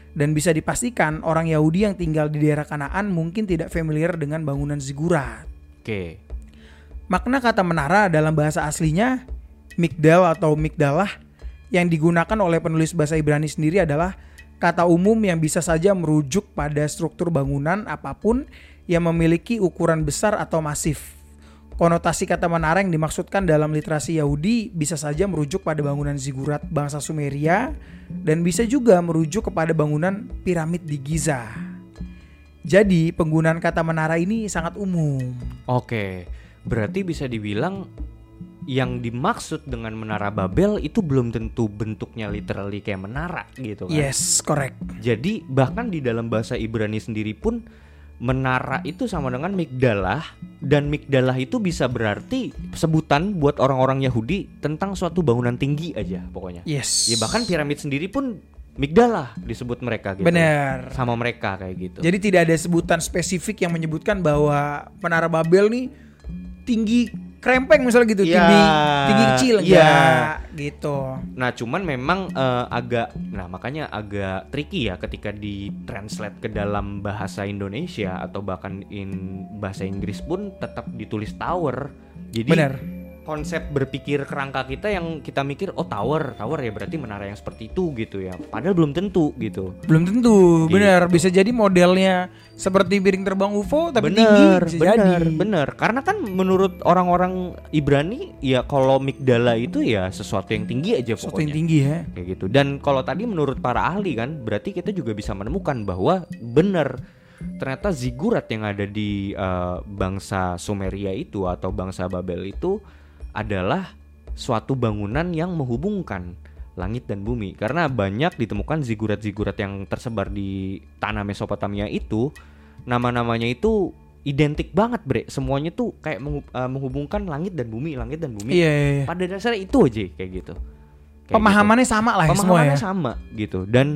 Dan bisa dipastikan orang Yahudi yang tinggal di daerah Kanaan mungkin tidak familiar dengan bangunan zigurat. Oke. Makna kata menara dalam bahasa aslinya migdal atau migdalah yang digunakan oleh penulis bahasa Ibrani sendiri adalah kata umum yang bisa saja merujuk pada struktur bangunan apa pun yang memiliki ukuran besar atau masif. Konotasi kata menara yang dimaksudkan dalam literasi Yahudi bisa saja merujuk pada bangunan zigurat bangsa Sumeria dan bisa juga merujuk kepada bangunan piramid di Giza. Jadi penggunaan kata menara ini sangat umum. Oke. Berarti bisa dibilang yang dimaksud dengan menara Babel itu belum tentu bentuknya literally kayak menara gitu kan. Yes, correct. Jadi bahkan di dalam bahasa Ibrani sendiri pun menara itu sama dengan migdalah dan migdalah itu bisa berarti sebutan buat orang-orang Yahudi tentang suatu bangunan tinggi aja pokoknya. Yes. Ya bahkan piramid sendiri pun migdalah disebut mereka gitu. Bener. Sama mereka kayak gitu. Jadi tidak ada sebutan spesifik yang menyebutkan bahwa Menara Babel nih tinggi krempeng misalnya gitu, Iya, tinggi tinggi kecil enggak gitu. Nah, cuman memang eh, agak nah makanya agak tricky ya ketika di translate ke dalam bahasa Indonesia atau bahkan in bahasa Inggris pun tetap ditulis tower. Jadi Bener. Konsep berpikir kerangka kita yang kita mikir oh tower, tower ya berarti menara yang seperti itu gitu ya. Padahal belum tentu gitu. Belum tentu, Gitu. bener bisa jadi modelnya seperti piring terbang UFO tapi tinggi bener, bisa bener, jadi. bener. Karena kan menurut orang-orang Ibrani ya kalau migdala itu ya sesuatu yang tinggi aja Sesuatu pokoknya. yang tinggi ya. kayak gitu dan kalau tadi menurut para ahli kan berarti kita juga bisa menemukan bahwa benar ternyata zigurat yang ada di eh, bangsa Sumeria itu atau bangsa Babel itu adalah suatu bangunan yang menghubungkan langit dan bumi karena banyak ditemukan zigurat-zigurat yang tersebar di tanah Mesopotamia itu nama-namanya itu identik banget bre semuanya tuh kayak eh, menghubungkan langit dan bumi langit dan bumi Iya, iya, iya. pada dasarnya itu aja kayak gitu Kayak Pemahamannya sama lah ya gitu. semua ya. pemahamannya sama gitu dan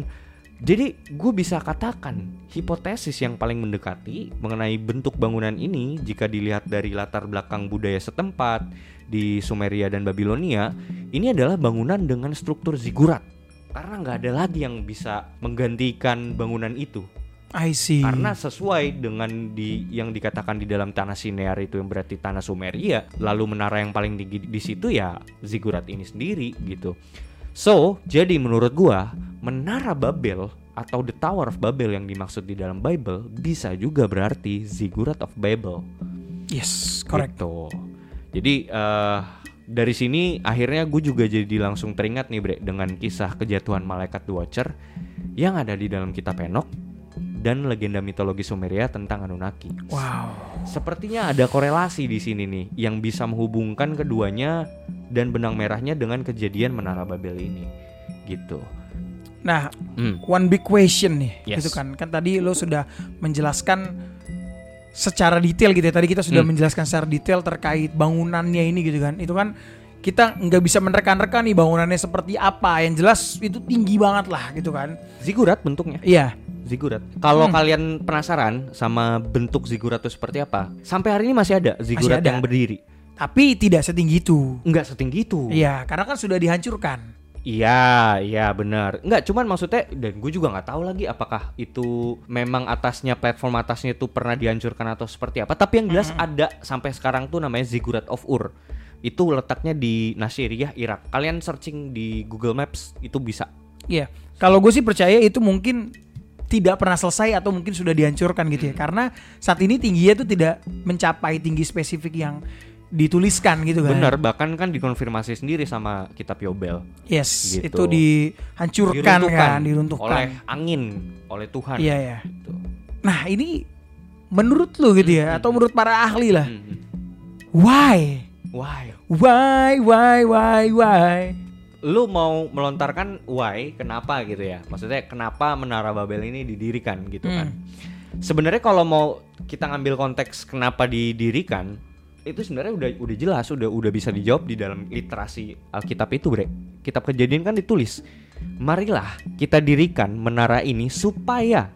jadi gue bisa katakan hipotesis yang paling mendekati mengenai bentuk bangunan ini jika dilihat dari latar belakang budaya setempat di Sumeria dan Babilonia ini adalah bangunan dengan struktur zigurat karena nggak ada lagi yang bisa menggantikan bangunan itu I see. karena sesuai dengan di yang dikatakan di dalam tanah Sinear itu yang berarti tanah Sumeria, lalu menara yang paling tinggi di situ ya zigurat ini sendiri gitu. So, jadi menurut gua menara Babel atau the Tower of Babel yang dimaksud di dalam Bible bisa juga berarti zigurat of Babel. yes, correct. Gitu. Jadi eh, dari sini akhirnya gue juga jadi langsung teringat nih bre dengan kisah kejatuhan malaikat The Watcher yang ada di dalam kitab Enoch dan legenda mitologi Sumeria tentang Anunnaki. Wow. Sepertinya ada korelasi di sini nih yang bisa menghubungkan keduanya dan benang merahnya dengan kejadian Menara Babel ini. Gitu. Nah, Hmm. one big question nih, Yes. gitu kan? Kan tadi lo sudah menjelaskan secara detail gitu ya. Tadi kita sudah Hmm. menjelaskan secara detail terkait bangunannya ini gitu kan. Itu kan kita nggak bisa menerka-nerka nih bangunannya seperti apa. Yang jelas itu tinggi banget lah gitu kan. Zigurat bentuknya. Iya. Zigurat. Kalau Hmm. kalian penasaran sama bentuk zigurat itu seperti apa, sampai hari ini masih ada zigurat ada. yang berdiri. Tapi tidak setinggi itu. Enggak setinggi itu. Iya, karena kan sudah dihancurkan. Iya, iya benar. Enggak, cuman maksudnya dan gue juga nggak tahu lagi apakah itu memang atasnya platform atasnya itu pernah dihancurkan atau seperti apa. Tapi yang jelas ada sampai sekarang tuh namanya Ziggurat of Ur. Itu letaknya di Nasiriyah, Irak. Kalian searching di Google Maps itu bisa. Iya. Kalau gue sih percaya itu mungkin tidak pernah selesai atau mungkin sudah dihancurkan gitu ya. Karena saat ini tingginya tuh tidak mencapai tinggi spesifik yang dituliskan gitu kan. Benar, bahkan kan dikonfirmasi sendiri sama kitab Yobel. Yes, Gitu. itu dihancurkan kan, diruntuhkan. oleh angin, oleh Tuhan. Iya ya. Gitu. Nah, ini menurut lu gitu ya atau menurut para ahli lah. Mhm. Why? Why? Why why why why? Lu mau melontarkan why, kenapa gitu ya? Maksudnya kenapa Menara Babel ini didirikan gitu kan? Hmm. Sebenarnya kalau mau kita ngambil konteks kenapa didirikan, itu sebenarnya udah udah jelas, udah udah bisa dijawab di dalam literasi Alkitab itu, Bre. Kitab Kejadian kan ditulis, "Marilah kita dirikan menara ini supaya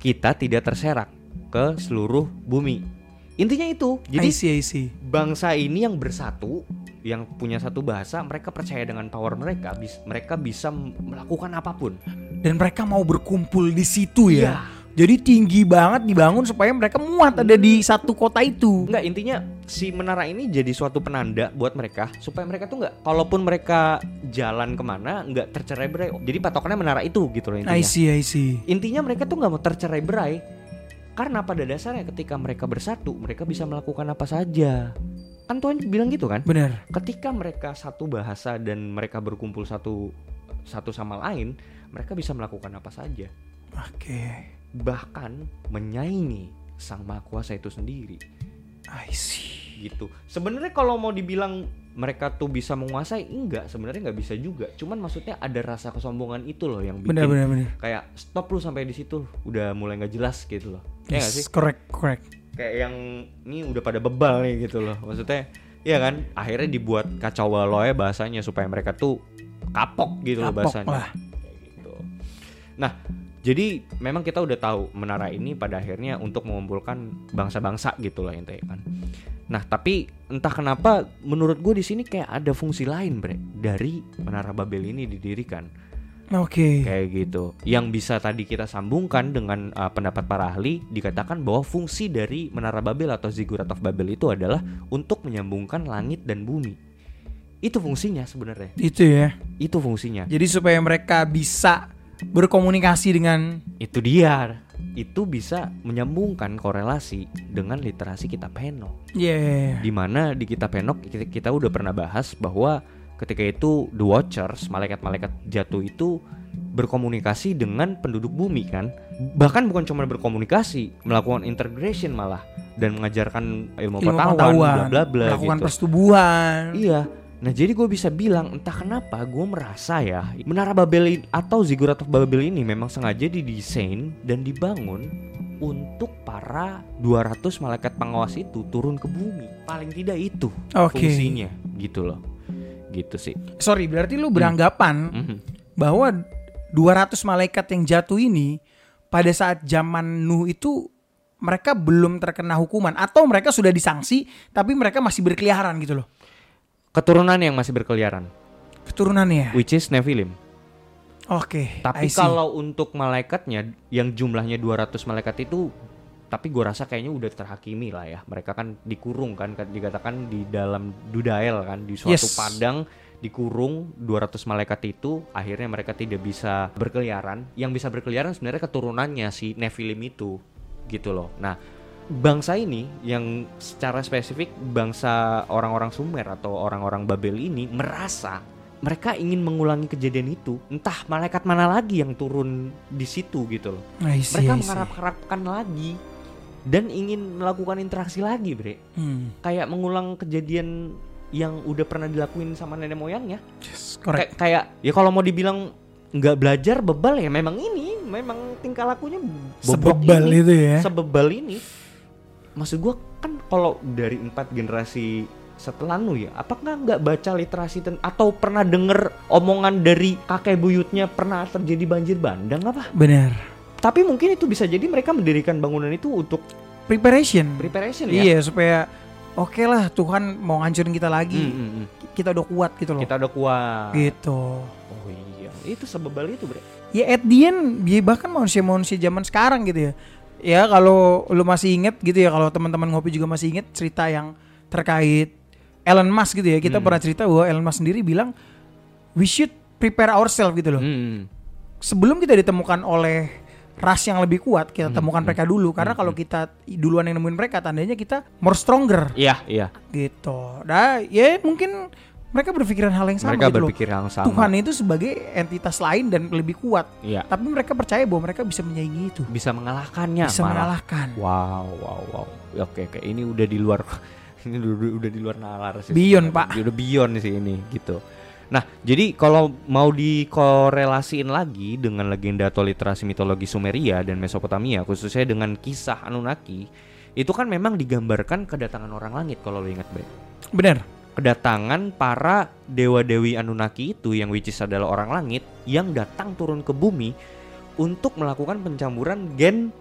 kita tidak terserak ke seluruh bumi." Intinya itu. Jadi I see, I see. bangsa ini yang bersatu, yang punya satu bahasa, mereka percaya dengan power mereka, bis- mereka bisa melakukan apa pun. Dan mereka mau berkumpul di situ ya. Iya. Jadi tinggi banget dibangun supaya mereka muat ada di satu kota itu. Enggak, intinya si menara ini jadi suatu penanda buat mereka supaya mereka tuh nggak, kalaupun mereka jalan ke mana nggak tercerai berai. Jadi patokannya menara itu gitu loh intinya. I see, I see. Intinya mereka tuh nggak mau tercerai berai karena pada dasarnya ketika mereka bersatu mereka bisa melakukan apa saja. Kan Tuhan bilang gitu kan? Bener. ketika mereka satu bahasa dan mereka berkumpul satu satu sama lain, mereka bisa melakukan apa saja, Oke. bahkan menyaingi sang maha kuasa itu sendiri. I see. Gitu. Sebenarnya kalau mau dibilang mereka tuh bisa menguasai, enggak, sebenarnya nggak bisa juga. Cuman maksudnya ada rasa kesombongan itu loh yang bikin Bener, bener, bener. kayak stop lu sampai di situ, udah mulai nggak jelas gitu loh. Ya nggak sih? Yes, correct, correct. kayak yang ini udah pada bebal nih gitu loh maksudnya ya kan akhirnya dibuat kacau ya bahasanya supaya mereka tuh kapok gitu loh Kapok bahasanya lah. Gitu nah jadi memang kita udah tahu menara ini pada akhirnya untuk mengumpulkan bangsa-bangsa gitu loh intinya kan nah tapi entah kenapa menurut gue di sini kayak ada fungsi lain bre dari menara Babel ini didirikan Oke. kayak gitu. Yang bisa tadi kita sambungkan dengan uh, pendapat para ahli dikatakan bahwa fungsi dari menara Babel atau Ziggurat of Babel itu adalah untuk menyambungkan langit dan bumi. Itu fungsinya sebenarnya. Itu ya. Itu fungsinya. Jadi supaya mereka bisa berkomunikasi dengan Itu dia. Itu bisa menyambungkan korelasi dengan literasi kitab Henok. yeah. Di mana di kitab Henok kita, kita udah pernah bahas bahwa ketika itu the Watchers, malaikat-malaikat jatuh itu berkomunikasi dengan penduduk bumi kan. Bahkan bukan cuma berkomunikasi, melakukan integration malah dan mengajarkan ilmu, ilmu pengetahuan, bla bla bla melakukan gitu. persetubuhan. Iya. Nah jadi gue bisa bilang entah kenapa gue merasa ya Menara Babel atau Ziggurat of Babel ini memang sengaja didesain dan dibangun untuk para 200 malaikat pengawas itu turun ke bumi Paling tidak itu Oke. fungsinya gitu loh Gitu sih Sorry, berarti lu beranggapan Mhm. bahwa 200 malaikat yang jatuh ini pada saat zaman Nuh itu mereka belum terkena hukuman atau mereka sudah disanksi tapi mereka masih berkeliaran gitu loh. Keturunan yang masih berkeliaran Keturunannya. Which is Nephilim Oke. Tapi I see. kalau untuk malaikatnya yang jumlahnya 200 malaikat itu tapi gue rasa kayaknya udah terhakimi lah ya. Mereka kan dikurung kan kan dikatakan di dalam Dudael kan di suatu Yes. padang dikurung 200 malaikat itu akhirnya mereka tidak bisa berkeliaran. Yang bisa berkeliaran sebenarnya keturunannya si Nephilim itu gitu loh. Nah, bangsa ini yang secara spesifik bangsa orang-orang Sumer atau orang-orang Babel ini merasa mereka ingin mengulangi kejadian itu. Entah malaikat mana lagi yang turun di situ gitu loh. See, Mereka mengharap-harapkan lagi dan ingin melakukan interaksi lagi, Bre. Hmm. Kayak mengulang kejadian yang udah pernah dilakuin sama nenek moyangnya. Yes, correct. kayak ya kalau mau dibilang nggak belajar bebal ya memang ini, memang tingkah lakunya Sebebal ini itu ya. sebebal ini maksud gua kan kalau dari empat generasi setelah nu ya apakah nggak baca literasi ten- atau pernah denger omongan dari kakek buyutnya pernah terjadi banjir bandang apa Benar. Tapi mungkin itu bisa jadi mereka mendirikan bangunan itu untuk Preparation. preparation ya Iya, supaya oke lah Tuhan mau ngancurin kita lagi. Hmm, hmm, hmm. Kita udah kuat gitu loh. kita udah kuat Gitu. oh iya itu sebebal itu bre ya at the end ya bahkan manusia-manusia zaman sekarang gitu ya ya kalau lu masih inget gitu ya kalau teman-teman ngopi juga masih inget cerita yang terkait Elon Musk gitu ya kita Hmm. pernah cerita bahwa Elon Musk sendiri bilang we should prepare ourselves gitu loh Hmm. sebelum kita ditemukan oleh ras yang lebih kuat kita Hmm, temukan hmm. mereka dulu karena kalau kita duluan yang nemuin mereka tandanya kita more stronger Iya, iya. gitu. Nah, ya mungkin mereka berpikiran hal yang sama Mereka gitu loh. berpikir yang sama. Tuhan itu sebagai entitas lain dan lebih kuat. Iya. Tapi mereka percaya bahwa mereka bisa menyaingi itu. Bisa mengalahkannya bisa malah. mengalahkan. Wow, wow, wow. Oke, oke. Ini udah di luar ini udah, udah di luar nalar sih. Sebenarnya. Pak. Udah beyond sih ini gitu. Nah, jadi kalau mau dikorelasiin lagi dengan legenda atau literasi mitologi Sumeria dan Mesopotamia, khususnya dengan kisah Anunnaki, itu kan memang digambarkan kedatangan orang langit kalau lo ingat baik. Bener. Kedatangan para dewa-dewi Anunnaki itu yang which is adalah orang langit yang datang turun ke bumi untuk melakukan pencampuran gen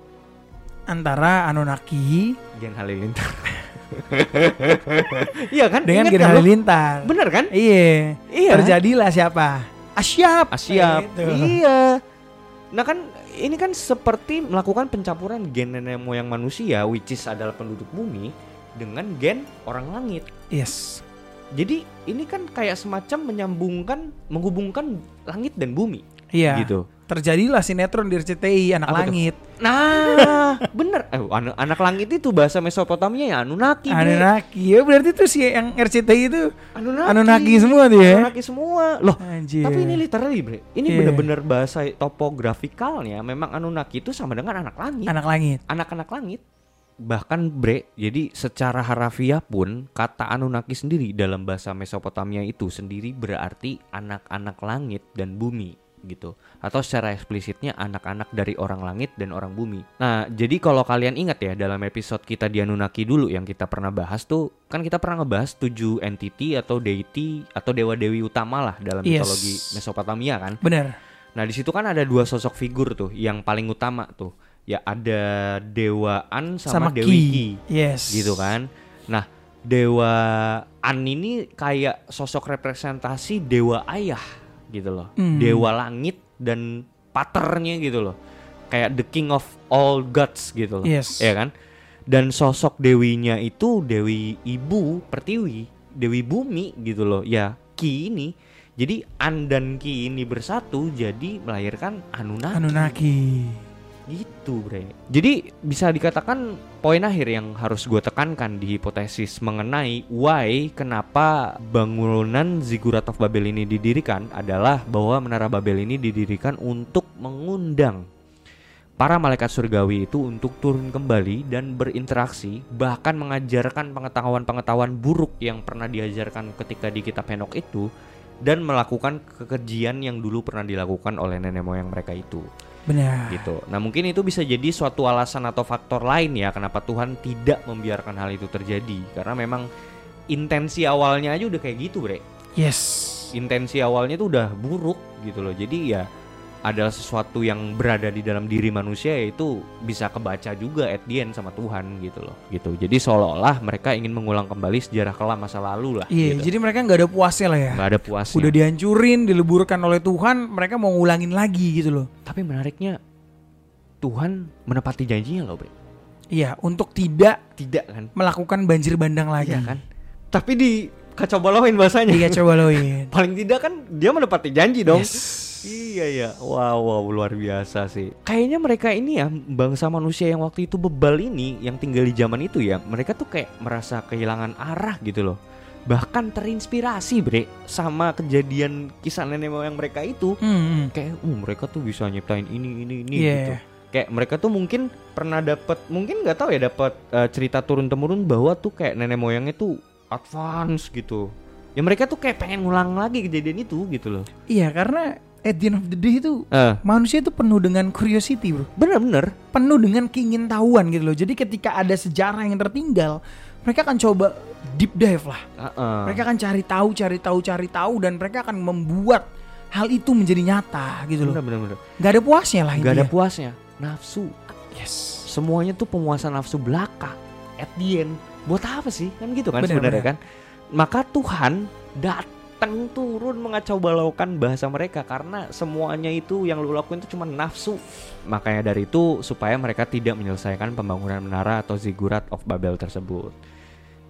Antara Anunnaki Gen Halilintar. iya kan? dengan Ingat Gen kan? Halilintar. Bener kan? Iya. Iya. Terjadilah siapa? Asyap. Asyap. Gitu. Iya. Nah kan ini kan seperti melakukan pencampuran gen nenek moyang manusia which is adalah penduduk bumi dengan gen orang langit. Yes. Jadi ini kan kayak semacam menyambungkan menghubungkan langit dan bumi Iya. gitu. Terjadilah sinetron di RCTI Anak Apa? Langit. Nah, bener. Eh, anak, anak langit itu bahasa Mesopotamia ya Anunnaki. Anunnaki. Ya berarti tuh si yang RCTI itu Anunnaki. Anunnaki semua tuh ya. Anunnaki semua. Loh, Anjir. Tapi ini literally, Bre. Ini Iya. bener-bener bahasa topografikalnya memang Anunnaki itu sama dengan anak langit. Anak Langit. Anak-anak langit. Bahkan Bre, jadi secara harafiah pun kata Anunnaki sendiri dalam bahasa Mesopotamia itu sendiri berarti anak-anak langit dan bumi gitu. Atau secara eksplisitnya anak-anak dari orang langit dan orang bumi. Nah, jadi kalau kalian ingat ya dalam episode kita di Anunnaki dulu yang kita pernah bahas tuh, kan kita pernah ngebahas tujuh entity atau deity atau dewa-dewi utama lah dalam Yes. mitologi Mesopotamia kan. Bener. Nah di situ kan ada dua sosok figur tuh yang paling utama tuh ya ada Dewa An sama, Sama, Dewi Ki Ki. Yes. gitu kan. Nah Dewa An ini kayak sosok representasi Dewa Ayah gitu loh, Hmm. Dewa Langit dan paternya gitu loh, kayak the King of all gods gitu loh, Yes. ya kan. Dan sosok dewinya itu Dewi Ibu Pertiwi, Dewi Bumi gitu loh, ya Ki ini. Jadi An dan Ki ini bersatu jadi melahirkan Anunnaki. Anunnaki. Gitu bre. Jadi bisa dikatakan poin akhir yang harus gue tekankan di hipotesis mengenai why kenapa bangunan Ziggurat of Babel ini didirikan adalah bahwa Menara Babel ini didirikan untuk mengundang para malaikat surgawi itu untuk turun kembali dan berinteraksi bahkan mengajarkan pengetahuan-pengetahuan buruk yang pernah diajarkan ketika di kitab Henok itu dan melakukan kekejian yang dulu pernah dilakukan oleh nenek moyang mereka itu Benar. gitu. Nah mungkin itu bisa jadi suatu alasan atau faktor lain ya kenapa Tuhan tidak membiarkan hal itu terjadi karena memang intensi awalnya aja udah kayak gitu bre. Yes. Intensi awalnya tuh udah buruk gitu loh. Jadi ya adalah sesuatu yang berada di dalam diri manusia yaitu bisa kebaca juga at the end sama Tuhan gitu loh. Gitu. Jadi seolah-olah mereka ingin mengulang kembali sejarah kelam masa lalu lah. Iya, gitu. jadi mereka nggak ada puasnya lah ya. Nggak ada puasnya. Udah dihancurin, dileburkan oleh Tuhan, mereka mau ngulangin lagi gitu loh. Tapi menariknya Tuhan menepati janjinya loh bre. Iya, untuk tidak Tidak kan? melakukan banjir bandang lagi. Iya kan? Tapi di kacau balauin bahasanya. Iya, coba loin. Paling tidak kan dia menepati janji dong. Yes. Iya ya, wow wow luar biasa sih. Kayaknya mereka ini ya bangsa manusia yang waktu itu bebal ini yang tinggal di zaman itu ya, mereka tuh kayak merasa kehilangan arah gitu loh. Bahkan terinspirasi bre sama kejadian kisah nenek moyang mereka itu. Hmm, hmm. Kayak, uh mereka tuh bisa nyiptain ini ini ini Iya. gitu. Kayak mereka tuh mungkin pernah dapat, mungkin nggak tahu ya dapat eh, cerita turun temurun bahwa tuh kayak nenek moyangnya tuh advance gitu. Ya mereka tuh kayak pengen ngulang lagi kejadian itu gitu loh. Iya, karena at the end of the day itu Eh, manusia itu penuh dengan curiosity, Bro. bener-bener Penuh dengan keingintahuan gitu loh. Jadi ketika ada sejarah yang tertinggal, mereka akan coba deep dive lah. Heeh. Mereka akan cari tahu, cari tahu, cari tahu dan mereka akan membuat hal itu menjadi nyata gitu loh. bener-bener Gak ada puasnya lah nggak ada intinya. puasnya nafsu Yes. semuanya tuh pemuasan nafsu belaka at the end buat apa sih kan gitu kan Bener, sebenarnya bener. kan maka Tuhan datang turun mengacau balaukan bahasa mereka karena semuanya itu yang lu lakuin itu cuma nafsu. Makanya dari itu supaya mereka tidak menyelesaikan pembangunan menara atau ziggurat of Babel tersebut.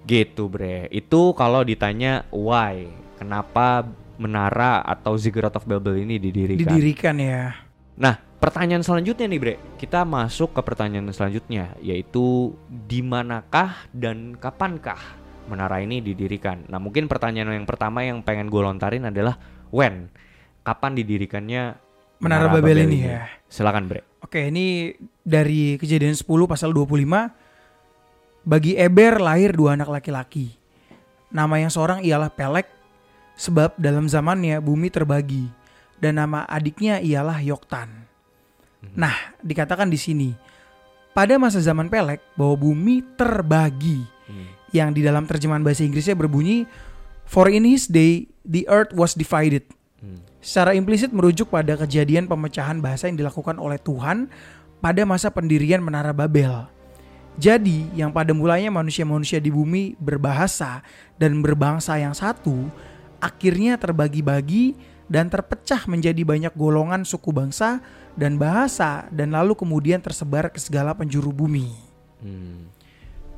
Gitu bre. Itu kalau ditanya why? Kenapa menara atau ziggurat of Babel ini didirikan? Didirikan ya. Nah, pertanyaan selanjutnya nih bre. Kita masuk ke pertanyaan selanjutnya yaitu di manakah dan kapankah menara ini didirikan nah mungkin pertanyaan yang pertama yang pengen gue lontarin adalah when kapan didirikannya Menara Babel ini ya. silakan bre Oke, ini dari kejadian 10 pasal 25. Bagi Eber lahir dua anak laki-laki. Nama yang seorang ialah Pelek, sebab dalam zamannya bumi terbagi. Dan nama adiknya ialah Yoktan. Nah, dikatakan di sini, pada masa zaman Pelek bahwa bumi terbagi. Hmm. Yang di dalam terjemahan bahasa Inggrisnya berbunyi, For in his day, the earth was divided. Hmm. Secara implisit merujuk pada kejadian pemecahan bahasa yang dilakukan oleh Tuhan pada masa pendirian Menara Babel. Jadi, yang pada mulanya manusia-manusia di bumi berbahasa dan berbangsa yang satu, akhirnya terbagi-bagi dan terpecah menjadi banyak golongan suku bangsa dan bahasa dan lalu kemudian tersebar ke segala penjuru bumi. Hmm.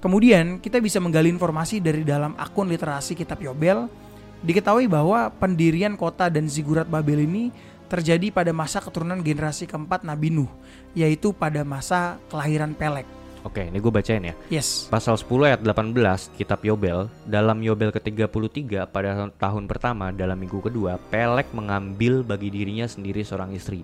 Kemudian kita bisa menggali informasi dari dalam akun literasi kitab Yobel. Diketahui bahwa pendirian kota dan zigurat Babel ini terjadi pada masa keturunan generasi keempat Nabi Nuh, yaitu pada masa kelahiran Pelek. Oke, ini gue bacain ya. Yes. Pasal 10 ayat 18 Kitab Yobel Dalam Yobel ke-33 pada tahun pertama dalam minggu kedua Pelek mengambil bagi dirinya sendiri seorang istri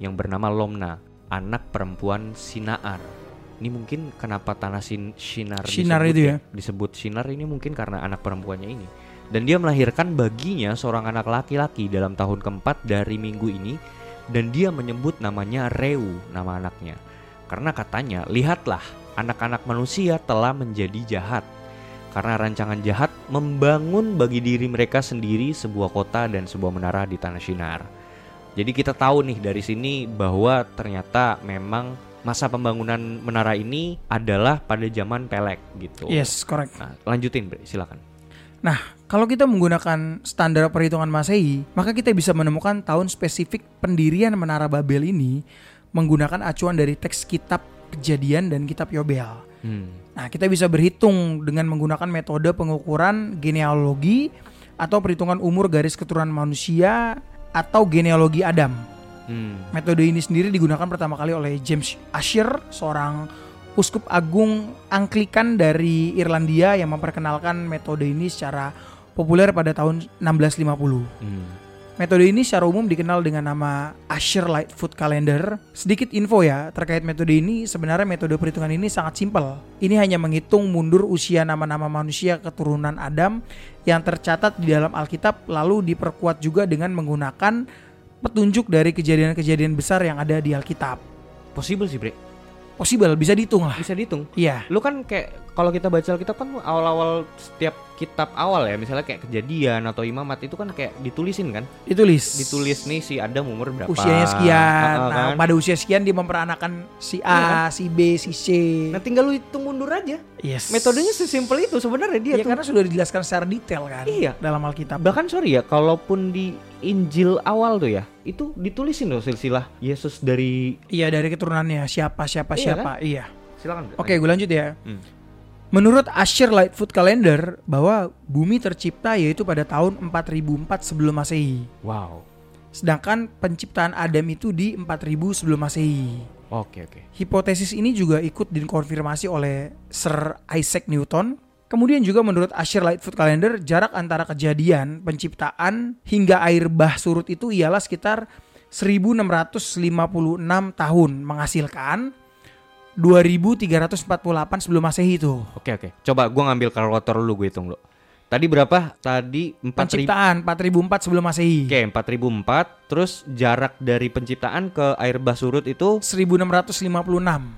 Yang bernama Lomna Anak perempuan Sinaar Ini mungkin kenapa tanah sin Shinar Shinar disebut itu ya? Disebut Shinar ini mungkin karena anak perempuannya ini Dan dia melahirkan baginya seorang anak laki-laki dalam tahun keempat dari minggu ini Dan dia menyebut namanya Reu nama anaknya karena katanya, lihatlah, anak-anak manusia telah menjadi jahat. Karena rancangan jahat membangun bagi diri mereka sendiri sebuah kota dan sebuah menara di tanah Shinar. Jadi kita tahu nih dari sini bahwa ternyata memang masa pembangunan menara ini adalah pada zaman Pelek gitu. Yes, correct. Nah, lanjutin, Bre, silakan. Nah, kalau kita menggunakan standar perhitungan Masehi, maka kita bisa menemukan tahun spesifik pendirian Menara Babel ini menggunakan acuan dari teks kitab Kejadian dan kitab Yobel. Hmm. Nah, kita bisa berhitung dengan menggunakan metode pengukuran genealogi atau perhitungan umur garis keturunan manusia atau genealogi Adam. Hmm. Metode ini sendiri digunakan pertama kali oleh James Asher, seorang uskup agung Anglikan dari Irlandia yang memperkenalkan metode ini secara populer pada tahun 1650. Hmm. Metode ini secara umum dikenal dengan nama Asher Lightfoot Calendar. Sedikit info ya terkait metode ini, sebenarnya metode perhitungan ini sangat simpel. Ini hanya menghitung mundur usia nama-nama manusia keturunan Adam yang tercatat di dalam Alkitab lalu diperkuat juga dengan menggunakan petunjuk dari kejadian-kejadian besar yang ada di Alkitab. Possible sih, Bre. Possible, bisa dihitung lah. Bisa dihitung. Iya, Lu kan kayak kalau kita baca Alkitab kan awal-awal setiap kitab awal ya, misalnya kayak kejadian atau imamat itu kan kayak ditulisin kan? ditulis. Ditulis nih si Adam umur berapa. usianya sekian. Heeh, Nah, kan? pada usia sekian dia memperanakan si A, si B, si C. Nah tinggal lu hitung mundur aja. yes. Metodenya sesimpel itu sebenarnya dia Iya tuh. karena sudah dijelaskan secara detail kan Iya. dalam Alkitab. Bahkan sorry ya, kalaupun di Injil awal tuh ya, itu ditulisin loh silsilah Yesus dari Iya dari keturunannya siapa siapa Iya siapa. Iya. silakan. Oke, gue lanjut ya. Hmm. Menurut Asher Lightfoot Calendar bahwa bumi tercipta yaitu pada tahun 4004 sebelum Masehi. Wow. Sedangkan penciptaan Adam itu di 4000 sebelum Masehi. Oke oke. Hipotesis ini juga ikut dikonfirmasi oleh Sir Isaac Newton. Kemudian juga menurut Asher Lightfoot Calendar, jarak antara kejadian, penciptaan, hingga air bah surut itu ialah sekitar 1656 tahun menghasilkan 2348 sebelum masehi itu. Oke oke. Coba gua ngambil kalkulator dulu gue hitung lo. Tadi berapa? Tadi 4000 Penciptaan 4004 sebelum masehi. Oke, 4004. Terus jarak dari penciptaan ke air bah surut itu 1656.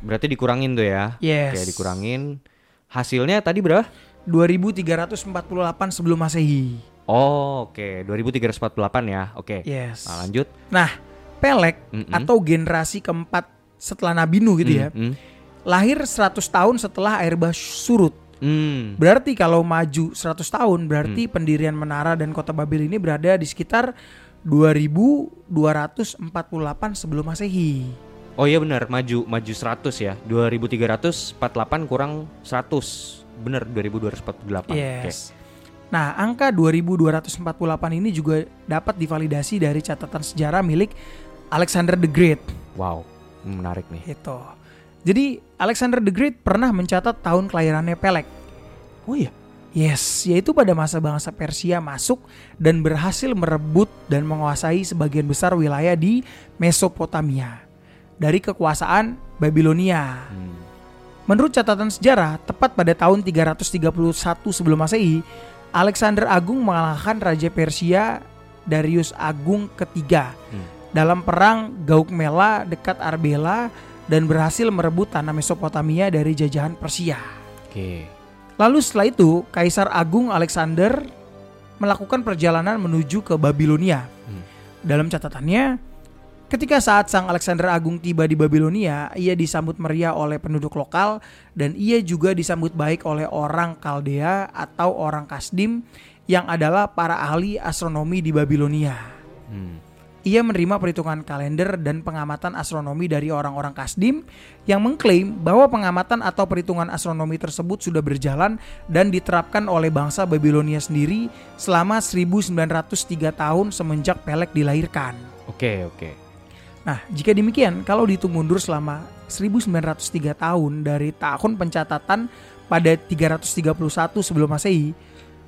berarti dikurangin tuh ya. Yes. Oke, dikurangin. Hasilnya tadi berapa? 2348 sebelum masehi. Oh, oke. 2348 ya. Oke. Yes. Nah, lanjut. Nah, Pelek Mm-mm. atau generasi keempat setelah Nabi Nuh gitu ya. Hmm, Lahir 100 tahun setelah air bah surut. hmm. Berarti kalau maju 100 tahun berarti pendirian menara dan kota Babel ini berada di sekitar 2248 sebelum Masehi. Oh iya benar, maju maju 100 ya. 2348 kurang 100. Bener 2248. Oke. Yes. Nah, angka 2248 ini juga dapat divalidasi dari catatan sejarah milik Alexander the Great. Wow, menarik nih. Itu. Jadi Alexander the Great pernah mencatat tahun kelahirannya Pelek. Oh iya. Yes, yaitu pada masa bangsa Persia masuk dan berhasil merebut dan menguasai sebagian besar wilayah di Mesopotamia dari kekuasaan Babilonia. Hmm. Menurut catatan sejarah, tepat pada tahun 331 sebelum Masehi, Alexander Agung mengalahkan Raja Persia Darius Agung ketiga Hmm. dalam perang Gaukmela dekat Arbela dan berhasil merebut tanah Mesopotamia dari jajahan Persia. Oke. Lalu setelah itu, Kaisar Agung Alexander melakukan perjalanan menuju ke Babilonia. Hmm. Dalam catatannya, ketika saat Sang Alexander Agung tiba di Babilonia, ia disambut meriah oleh penduduk lokal dan ia juga disambut baik oleh orang Kaldea atau orang Kasdim yang adalah para ahli astronomi di Babilonia. Hmm. Ia menerima perhitungan kalender dan pengamatan astronomi dari orang-orang Kasdim yang mengklaim bahwa pengamatan atau perhitungan astronomi tersebut sudah berjalan dan diterapkan oleh bangsa Babilonia sendiri selama 1903 tahun semenjak Pelek dilahirkan. Oke, oke. Nah, jika demikian, kalau dihitung mundur selama 1903 tahun dari tahun pencatatan pada 331 sebelum Masehi,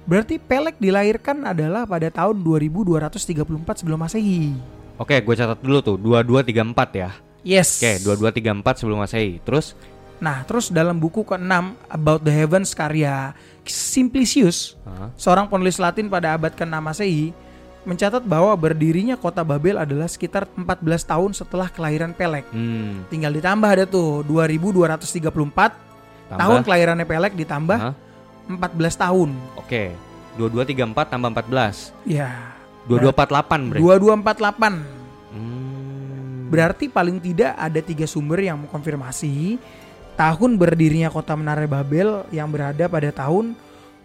berarti Pelek dilahirkan adalah pada tahun 2234 sebelum Masehi. Oke, gue catat dulu tuh 2234 ya. Yes. Oke, 2234 sebelum Masehi. Terus Nah, terus dalam buku ke-6 About the Heavens karya Simplicius, Hah? seorang penulis Latin pada abad ke-6 Masehi, mencatat bahwa berdirinya kota Babel adalah sekitar 14 tahun setelah kelahiran Pelek. Hmm. Tinggal ditambah ada tuh 2234 Tambah. tahun kelahirannya Pelek ditambah Hah? 14 tahun. Oke. 2234 tambah 14. Ya. 2248 bre. 2248. Hmm. Berarti paling tidak ada tiga sumber yang mengkonfirmasi tahun berdirinya kota Menara Babel yang berada pada tahun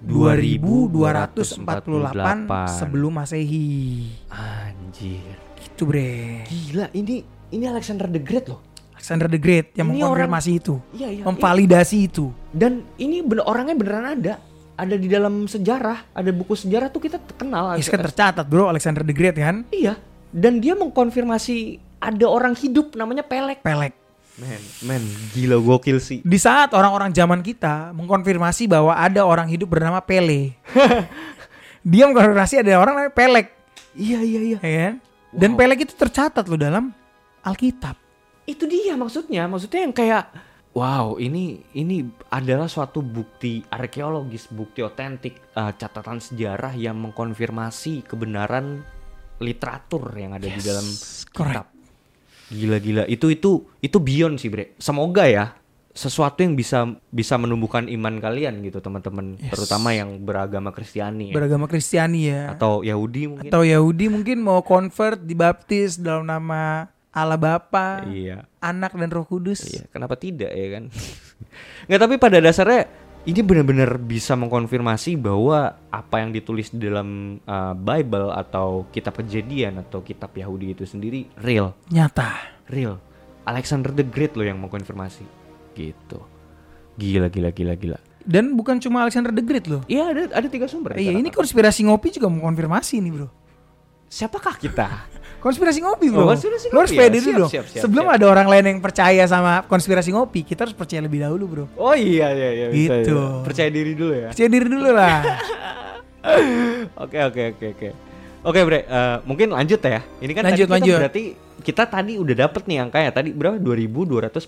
2248 sebelum Masehi. Anjir. Gitu bre. Gila, ini ini Alexander the Great loh. Alexander the Great yang Ini mengkonfirmasi itu, Iya, iya. memvalidasi itu. Dan ini bener orangnya beneran ada. Ada di dalam sejarah, ada buku sejarah tuh kita kenal. Ya, kan tercatat bro Alexander the Great kan. Iya. Dan dia mengkonfirmasi ada orang hidup namanya Pelek. Pelek. Men, men, gila gokil sih. Di saat orang-orang zaman kita mengkonfirmasi bahwa ada orang hidup bernama Pele. Dia mengkonfirmasi ada orang namanya Pelek, Iya, iya, iya. ya kan? Dan Wow. Pelek itu tercatat loh dalam Alkitab. Itu dia maksudnya. Maksudnya yang kayak wow, ini ini adalah suatu bukti arkeologis, bukti otentik, eh, catatan sejarah yang mengkonfirmasi kebenaran literatur yang ada di Yes, dalam correct. Kitab. Gila-gila. Itu itu itu beyond sih, Bre. Semoga ya sesuatu yang bisa bisa menumbuhkan iman kalian gitu, teman-teman, Yes. terutama yang beragama Kristiani ya. Beragama Kristiani ya. atau Yahudi mungkin. Atau Yahudi mungkin mau convert dibaptis dalam nama Allah Bapa, Iya. Anak dan Roh Kudus. Iya, kenapa tidak ya kan? Nggak, tapi pada dasarnya ini benar-benar bisa mengkonfirmasi bahwa apa yang ditulis di dalam uh, Bible atau kitab kejadian atau kitab Yahudi itu sendiri real, Nyata. real. Alexander the Great loh yang mengkonfirmasi. Gitu. Gila, gila, gila, gila. Dan bukan cuma Alexander the Great loh. Iya, ada ada tiga sumber. Iya, ini konspirasi ngopi juga mengkonfirmasi nih, Bro. Siapakah kita? Konspirasi ngopi, Oh, Bro. konspirasi Lu harus ngopi ya? pede dulu dong. siap, siap, Sebelum siap. ada orang lain yang percaya sama konspirasi ngopi, kita harus percaya lebih dahulu, Bro. Oh iya, iya, iya. bisa, Gitu. iya. Percaya diri dulu ya. Percaya diri dulu lah. Oke oke oke oke. Oke Bre, eh, mungkin lanjut ya. Ini kan Lanjut, tadi kita lanjut. berarti kita tadi udah dapet nih angkanya tadi berapa? 2248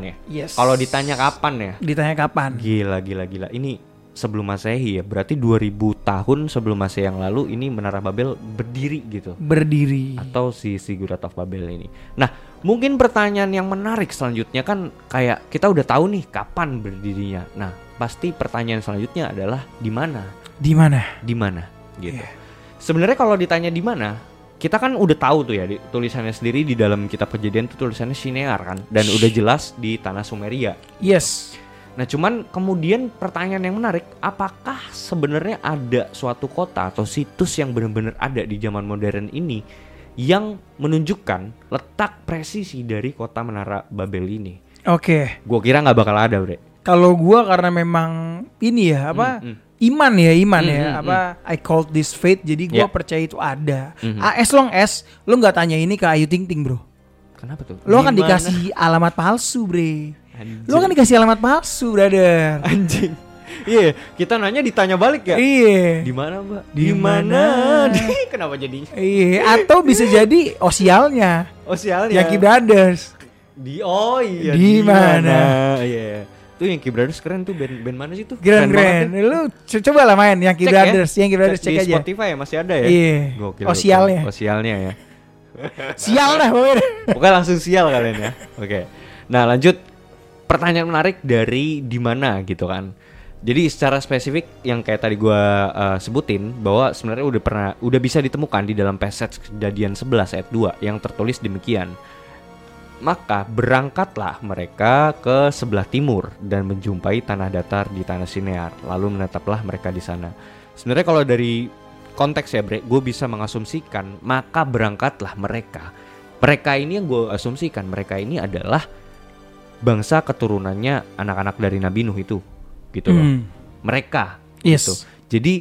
ya. yes. Kalau ditanya kapan ya? ditanya kapan? Gila gila gila. Ini sebelum Masehi ya. Berarti 2000 tahun sebelum Masehi yang lalu ini Menara Babel berdiri gitu. Berdiri. Atau si Ziggurat of Babel ini. Nah, mungkin pertanyaan yang menarik selanjutnya kan kayak kita udah tahu nih kapan berdirinya. Nah, pasti pertanyaan selanjutnya adalah di mana? Di mana? di mana gitu. Iya. Sebenarnya kalau ditanya di mana, kita kan udah tahu tuh ya di, tulisannya sendiri di dalam kitab kejadian tuh tulisannya Shinear kan dan udah jelas di tanah Sumeria. Yes. Nah, cuman kemudian pertanyaan yang menarik, apakah sebenarnya ada suatu kota atau situs yang benar-benar ada di zaman modern ini yang menunjukkan letak presisi dari kota Menara Babel ini? Oke. Gua kira nggak bakal ada, Bre. Kalau gua karena memang ini ya apa Hmm, hmm. iman ya iman Hmm, ya hmm, apa I called this faith jadi gue Ya. percaya itu ada Mhm. Ah, as long as lo nggak tanya ini ke Ayu Ting Ting bro Kenapa tuh? lo akan dikasih alamat palsu bre Anjing. lo akan dikasih alamat palsu brother anjing. Iya, kita nanya ditanya balik ya. iya Di mana, Mbak? Di mana? Di- Kenapa jadi iya atau bisa jadi osialnya osialnya? Yankee Brothers Di oh iya Di mana? Iya. Tuh Yankee Brothers keren tuh band band mana sih tuh? keren banget keren ya. lu co- coba lah main Yankee Cek Brothers ya. Yankee Brothers cek di aja Spotify ya masih ada ya. Iya. Gokil, Osialnya. gokil. Osialnya ya. sial dah pokoknya Pokoknya langsung sial kalian ya. Oke. Nah, lanjut pertanyaan menarik dari di mana gitu kan. Jadi secara spesifik yang kayak tadi gua uh, sebutin bahwa sebenarnya udah pernah udah bisa ditemukan di dalam passage kejadian 11 ayat 2 yang tertulis demikian. Maka berangkatlah mereka ke sebelah timur dan menjumpai tanah datar di tanah Sinear, lalu menetaplah mereka di sana. Sebenarnya kalau dari konteks ya, Bre, gue bisa mengasumsikan maka berangkatlah mereka. Mereka ini yang gue asumsikan mereka ini adalah bangsa keturunannya anak-anak dari Nabi Nuh itu, gitu loh. Hmm. Mereka, Yes. gitu. Jadi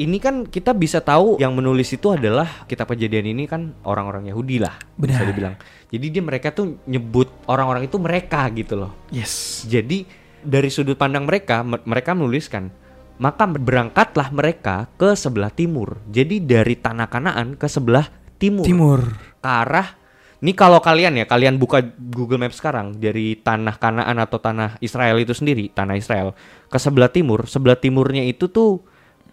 ini kan kita bisa tahu yang menulis itu adalah kitab kejadian ini kan orang-orang Yahudi lah, bisa Benar. dibilang. Jadi dia mereka tuh nyebut orang-orang itu mereka gitu loh. yes Jadi dari sudut pandang mereka, me- mereka menuliskan maka berangkatlah mereka ke sebelah timur. Jadi dari tanah Kanaan ke sebelah timur. timur Ke arah ini kalau kalian ya, kalian buka Google Maps sekarang dari tanah Kanaan atau tanah Israel itu sendiri, tanah Israel ke sebelah timur, sebelah timurnya itu tuh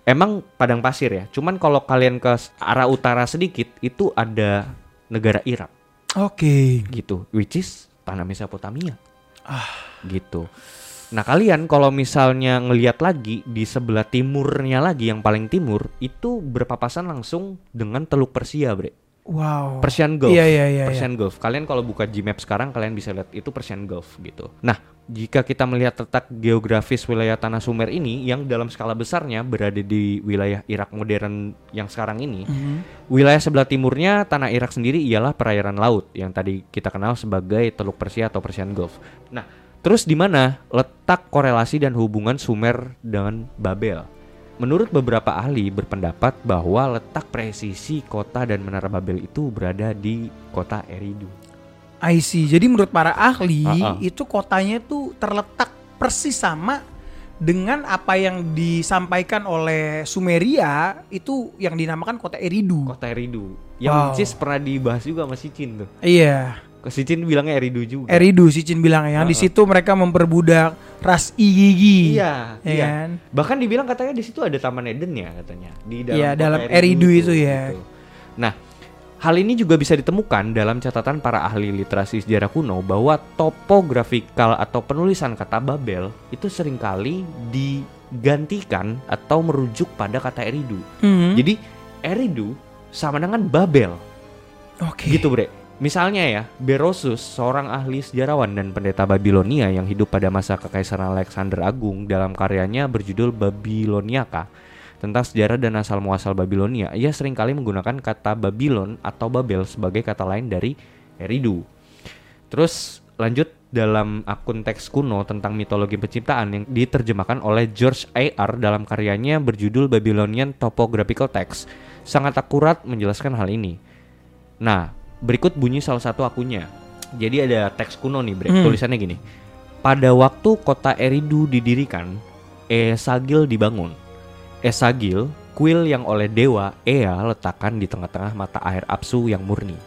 emang padang pasir ya. Cuman kalau kalian ke arah utara sedikit itu ada negara Irak oke gitu, which is tanah Mesopotamia. Gitu. Nah, kalian kalau misalnya ngelihat lagi di sebelah timurnya lagi yang paling timur itu berpapasan langsung dengan Teluk Persia, Bre. Wow Persian Gulf. Iya, iya, iya, Persian Gulf. Kalian kalau buka Gmap sekarang kalian bisa lihat itu Persian Gulf gitu. Nah, jika kita melihat letak geografis wilayah tanah Sumer ini yang dalam skala besarnya berada di wilayah Irak modern yang sekarang ini, Mhm. wilayah sebelah timurnya tanah Irak sendiri ialah perairan laut yang tadi kita kenal sebagai Teluk Persia atau Persian Gulf. Nah, terus di mana letak korelasi dan hubungan Sumer dengan Babel? Menurut beberapa ahli berpendapat bahwa letak presisi kota dan menara Babel itu berada di kota Eridu. I see. Jadi menurut para ahli Ah, ah. itu kotanya tuh terletak persis sama dengan apa yang disampaikan oleh Sumeria itu yang dinamakan kota Eridu. Kota Eridu. Yang Wow. pernah dibahas juga sama Sicin tuh. Iya, Ke Sicin bilangnya Eridu juga. Eridu si Cin bilang ya. Di Ah, ah. situ mereka memperbudak ras Igigi. Iya, Ya iya. kan? Bahkan dibilang katanya di situ ada Taman Eden ya katanya di dalam Iya, dalam Eridu itu ya. gitu. Nah, hal ini juga bisa ditemukan dalam catatan para ahli literasi sejarah kuno bahwa topografikal atau penulisan kata Babel itu sering kali digantikan atau merujuk pada kata Eridu. Mhm. Jadi Eridu sama dengan Babel Oke. gitu bre misalnya ya Berosus seorang ahli sejarawan dan pendeta Babilonia yang hidup pada masa kekaisaran Alexander Agung dalam karyanya berjudul Babiloniaka tentang sejarah dan asal muasal Babilonia ia sering kali menggunakan kata Babylon atau Babel sebagai kata lain dari Eridu terus lanjut dalam akun teks kuno tentang mitologi penciptaan yang diterjemahkan oleh George A.R. dalam karyanya berjudul Babylonian Topographical Text sangat akurat menjelaskan hal ini. Nah, berikut bunyi salah satu akunnya. Jadi ada teks kuno nih, Bre. Hmm. Tulisannya gini. Pada waktu kota Eridu didirikan, Esagil dibangun. Esagil, kuil yang oleh dewa Ea letakkan di tengah-tengah mata air Apsu yang murni.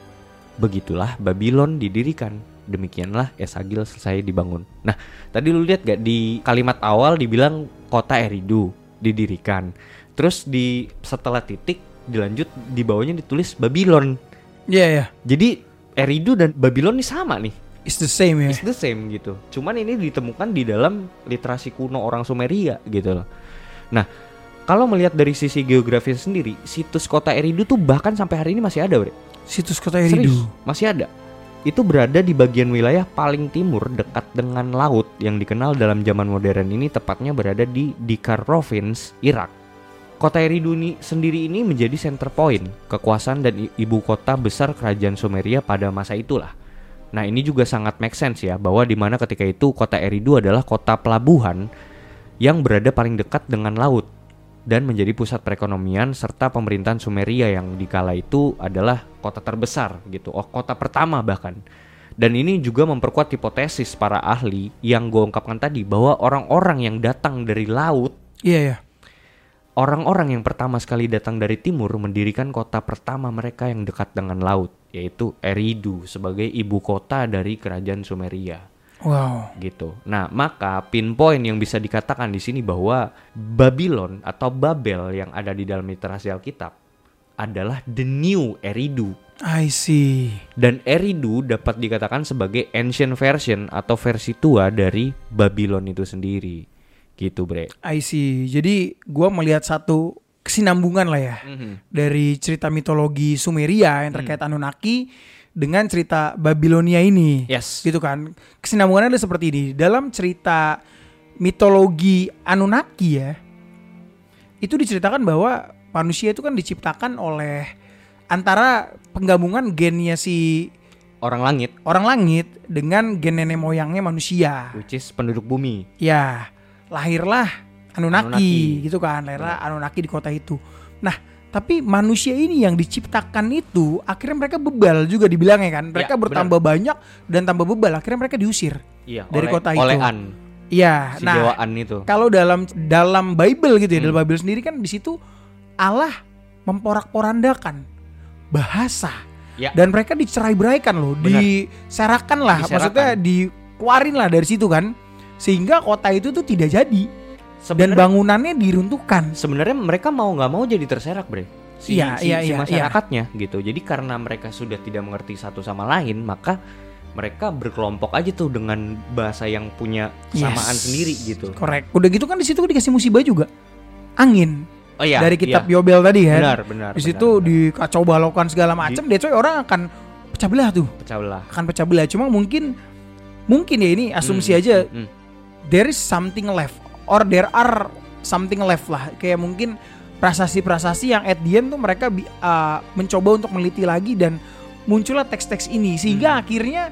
Begitulah Babylon didirikan. Demikianlah Esagil selesai dibangun. Nah, tadi lu lihat gak di kalimat awal dibilang kota Eridu didirikan. Terus di setelah titik dilanjut di bawahnya ditulis Babylon. Iya, iya. Jadi Eridu dan Babylon ini sama nih. It's the same ya. It's the same gitu. Cuman ini ditemukan di dalam literasi kuno orang Sumeria gitu loh. Nah, kalau melihat dari sisi geografis sendiri, situs kota Eridu tuh bahkan sampai hari ini masih ada, Bre. Situs kota Serius, Eridu. masih ada. Itu berada di bagian wilayah paling timur dekat dengan laut yang dikenal dalam zaman modern ini tepatnya berada di Dikar Province, Irak. Kota Eridu ini sendiri ini menjadi center point kekuasaan dan ibu kota besar kerajaan Sumeria pada masa itulah. Nah ini juga sangat make sense ya bahwa di mana ketika itu kota Eridu adalah kota pelabuhan yang berada paling dekat dengan laut. dan menjadi pusat perekonomian serta pemerintahan Sumeria yang dikala itu adalah kota terbesar gitu, oh kota pertama bahkan. Dan ini juga memperkuat hipotesis para ahli yang gue ungkapkan tadi bahwa orang-orang yang datang dari laut, Iya ya. Orang-orang yang pertama sekali datang dari timur mendirikan kota pertama mereka yang dekat dengan laut, yaitu Eridu sebagai ibu kota dari kerajaan Sumeria Wow. gitu. Nah, maka pinpoint yang bisa dikatakan di sini bahwa Babylon atau Babel yang ada di dalam literasi Alkitab adalah the new Eridu. I see. Dan Eridu dapat dikatakan sebagai ancient version atau versi tua dari Babylon itu sendiri. Gitu, Bre. I see. Jadi gua melihat satu kesinambungan lah ya dari cerita mitologi Sumeria yang terkait Anunnaki dengan cerita Babilonia ini. Yes. Gitu kan. Kesinambungannya adalah seperti ini. Dalam cerita mitologi Anunnaki ya, itu diceritakan bahwa manusia itu kan diciptakan oleh antara penggabungan gennya si Orang langit, orang langit dengan gen nenek moyangnya manusia. which is penduduk bumi. Ya, lahirlah Anunnaki, Anunnaki. gitu kan. Lahirlah Anunnaki di kota itu. Nah, tapi manusia ini yang diciptakan itu akhirnya mereka bebal juga dibilangnya kan. Mereka Ya, bertambah banyak dan tambah bebal. Akhirnya mereka diusir. Iya, Dari oleh, kota itu. oleh An, Iya, si nah itu. kalau dalam dalam Bible gitu ya, Hmm. dalam Bible sendiri kan di situ Allah memporak-porandakan bahasa Ya. dan mereka dicerai-beraikan loh, Benar. diserakan lah, Diserakan. maksudnya dikeluarin lah dari situ kan, sehingga kota itu tuh tidak jadi dan Sebenarnya bangunannya diruntuhkan. sebenarnya mereka mau nggak mau jadi terserak bre si, Iya, si, iya, si iya, masyarakatnya gitu jadi karena mereka sudah tidak mengerti satu sama lain maka mereka berkelompok aja tuh dengan bahasa yang punya kesamaan Yes. sendiri gitu Korek. Udah gitu kan di situ dikasih musibah juga, angin oh iya dari kitab iya. Yobel tadi kan. benar benar Di situ dikacau balaukan segala macam, that's why orang akan pecah belah tuh, pecah belah akan pecah belah. Cuma mungkin mungkin ya ini asumsi Hmm, aja hmm, hmm. There is something left or there are something left lah kayak mungkin prasasti-prasasti yang at the end tuh mereka uh, mencoba untuk meneliti lagi dan muncullah teks-teks ini sehingga Hmm. akhirnya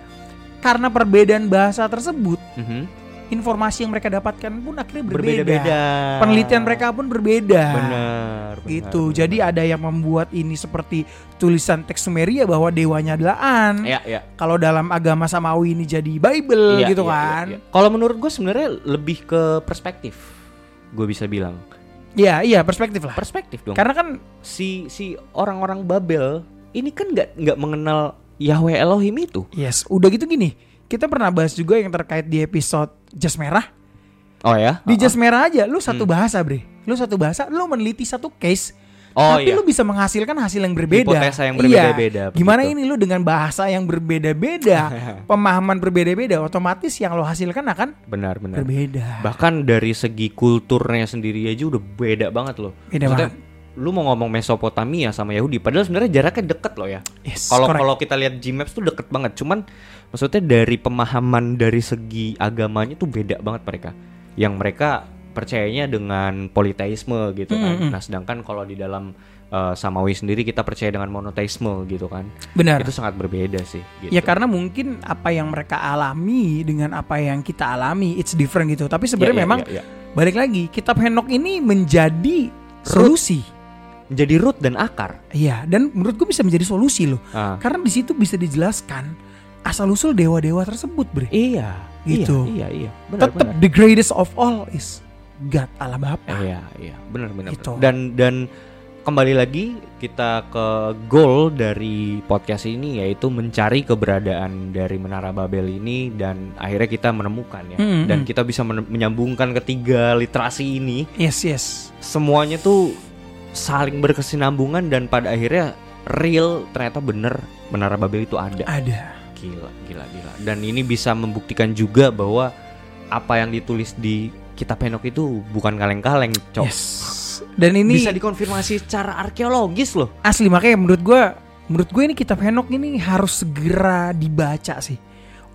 karena perbedaan bahasa tersebut Mhm. Informasi yang mereka dapatkan pun akhirnya berbeda, berbeda-beda. Penelitian mereka pun berbeda. Benar gitu. benar. jadi ada yang membuat ini seperti tulisan teks Sumeria bahwa dewanya adalah An. Ya ya kalau dalam agama Samawi ini jadi Bible Iya, gitu iya, kan. iya, iya. kalau menurut gue sebenarnya lebih ke perspektif gue bisa bilang. Iya iya perspektif lah. Perspektif dong. Karena kan si si orang-orang Babel ini kan nggak nggak mengenal Yahweh Elohim itu. Yes, udah gitu gini. Kita pernah bahas juga yang terkait di episode Jas Merah. Oh ya? Di Jas Merah aja lu satu bahasa, Bre. Lu satu bahasa, lu meneliti satu case. Oh, tapi iya. lu bisa menghasilkan hasil yang berbeda. Hipotesa yang Iya. berbeda-beda, Gimana begitu. ini lu dengan bahasa yang berbeda-beda, pemahaman berbeda-beda, otomatis yang lo hasilkan akan benar benar. berbeda. Bahkan dari segi kulturnya sendiri aja udah beda banget loh. Beda Maksudnya, Lu mau ngomong Mesopotamia sama Yahudi, padahal sebenarnya jaraknya deket loh ya. Yes, Kalau correct. kalau kita lihat Gmaps tuh deket banget, cuman maksudnya dari pemahaman dari segi agamanya tuh beda banget mereka. Yang mereka percayanya dengan politeisme gitu kan. Mm, mm. Nah, sedangkan kalau di dalam uh, Samawi sendiri kita percaya dengan monoteisme gitu kan. benar. Itu sangat berbeda sih gitu. Ya karena mungkin apa yang mereka alami dengan apa yang kita alami it's different gitu. Tapi sebenarnya Ya, ya, memang ya, ya. balik lagi kitab Henok ini menjadi solusi. Menjadi root dan akar. Iya, dan menurut gue bisa menjadi solusi loh. Ah. Karena di situ bisa dijelaskan asal usul dewa-dewa tersebut, Bre. Iya, Gitu. Iya, iya, iya. Benar, Tetap benar. the greatest of all is God Allah Bapa. Iya, iya, benar benar. Gitu. benar. Dan dan kembali lagi kita ke goal dari podcast ini yaitu mencari keberadaan dari Menara Babel ini dan akhirnya kita menemukan ya. Mm, Dan mm. kita bisa men- menyambungkan ketiga literasi ini Yes, yes. semuanya tuh saling berkesinambungan dan pada akhirnya real ternyata bener Menara Babel itu ada. Ada. Gila, gila, gila. Dan ini bisa membuktikan juga bahwa apa yang ditulis di kitab Henok itu bukan kaleng-kaleng, cok. Yes. Dan ini Bisa dikonfirmasi secara arkeologis loh. asli makanya menurut gue menurut gue ini kitab Henok ini harus segera dibaca sih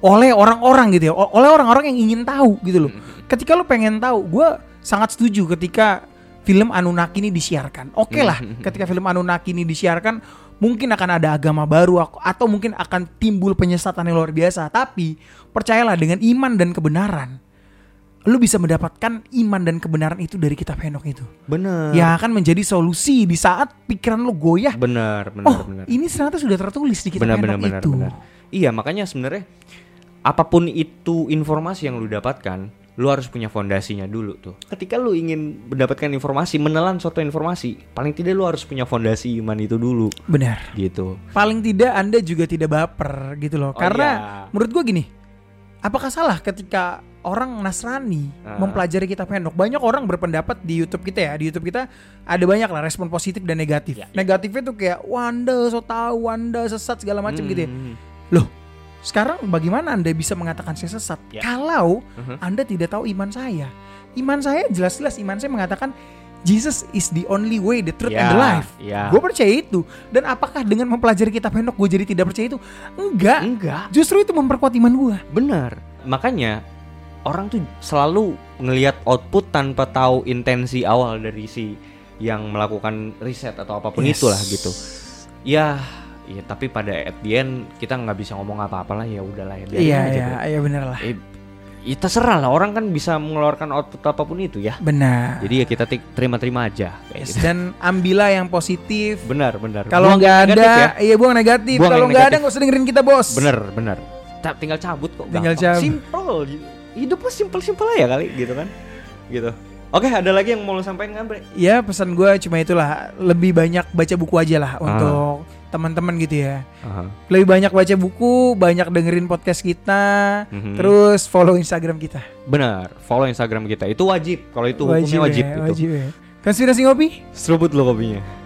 oleh orang-orang gitu ya oleh orang-orang yang ingin tahu gitu loh ketika lo pengen tahu gue sangat setuju ketika film Anunnaki ini disiarkan oke lah ketika film Anunnaki ini disiarkan mungkin akan ada agama baru atau mungkin akan timbul penyesatan yang luar biasa tapi percayalah dengan iman dan kebenaran lu bisa mendapatkan iman dan kebenaran itu dari kitab Henok itu. Bener. Yang akan menjadi solusi di saat pikiran lu goyah. Bener, bener, oh, bener. ini ternyata sudah tertulis di kitab benar Henok benar benar itu. benar. Iya, makanya sebenarnya apa pun itu informasi yang lu dapatkan, lu harus punya fondasinya dulu tuh. Ketika lu ingin mendapatkan informasi, menelan suatu informasi, paling tidak lu harus punya fondasi iman itu dulu Benar. gitu. Paling tidak Anda juga tidak baper gitu loh. Oh, Karena iya. menurut gua gini, apakah salah ketika orang Nasrani Ah. mempelajari kitab Henok? Banyak orang berpendapat di YouTube kita ya, di YouTube kita ada banyak lah respon positif dan negatif. Ya, ya. Negatifnya tuh kayak Wanda so tahu, Wanda sesat segala macam gitu ya. Hmm. Loh, sekarang bagaimana Anda bisa mengatakan saya sesat Ya. kalau Mhm. Anda tidak tahu iman saya? Iman saya jelas-jelas iman saya mengatakan Jesus is the only way, the truth and the Ya, life. ya. Gue percaya itu. Dan apakah dengan mempelajari kitab Henok gue jadi tidak percaya itu? Enggak. Enggak, Justru itu memperkuat iman gue. benar. Makanya orang tuh selalu ngelihat output tanpa tahu intensi awal dari si yang melakukan riset atau apa pun Yes. itulah gitu. Ya, ya tapi pada at the end kita nggak bisa ngomong apa-apa lah ya udahlah ya biarin Iya, aja iya, iya benar lah. Eh, ya terserah lah orang kan bisa mengeluarkan output apa pun itu ya. Benar. Jadi ya kita terima-terima aja Yes, gitu. dan ambillah yang positif. Benar, benar. Kalau nggak ada, ya. iya buang negatif. Buang Kalau nggak ada nggak usah dengerin kita bos. Bener, bener. Ta- Tinggal cabut kok. Tinggal gampang. cabut. Simple. Hidup mah simple-simple aja kali gitu kan. Gitu. Oke, ada lagi yang mau lo sampaikan nggak, Bre? Ya pesan gue cuma itulah lebih banyak baca buku aja lah Ah. untuk teman-teman gitu ya. Aha. Lebih banyak baca buku, banyak dengerin podcast kita, mm-hmm. terus follow Instagram kita. Benar, follow Instagram kita itu wajib. Kalau itu hukumnya ya, wajib, ya, itu. wajib ya. Konspirasi ngopi? Serobot lo kopinya.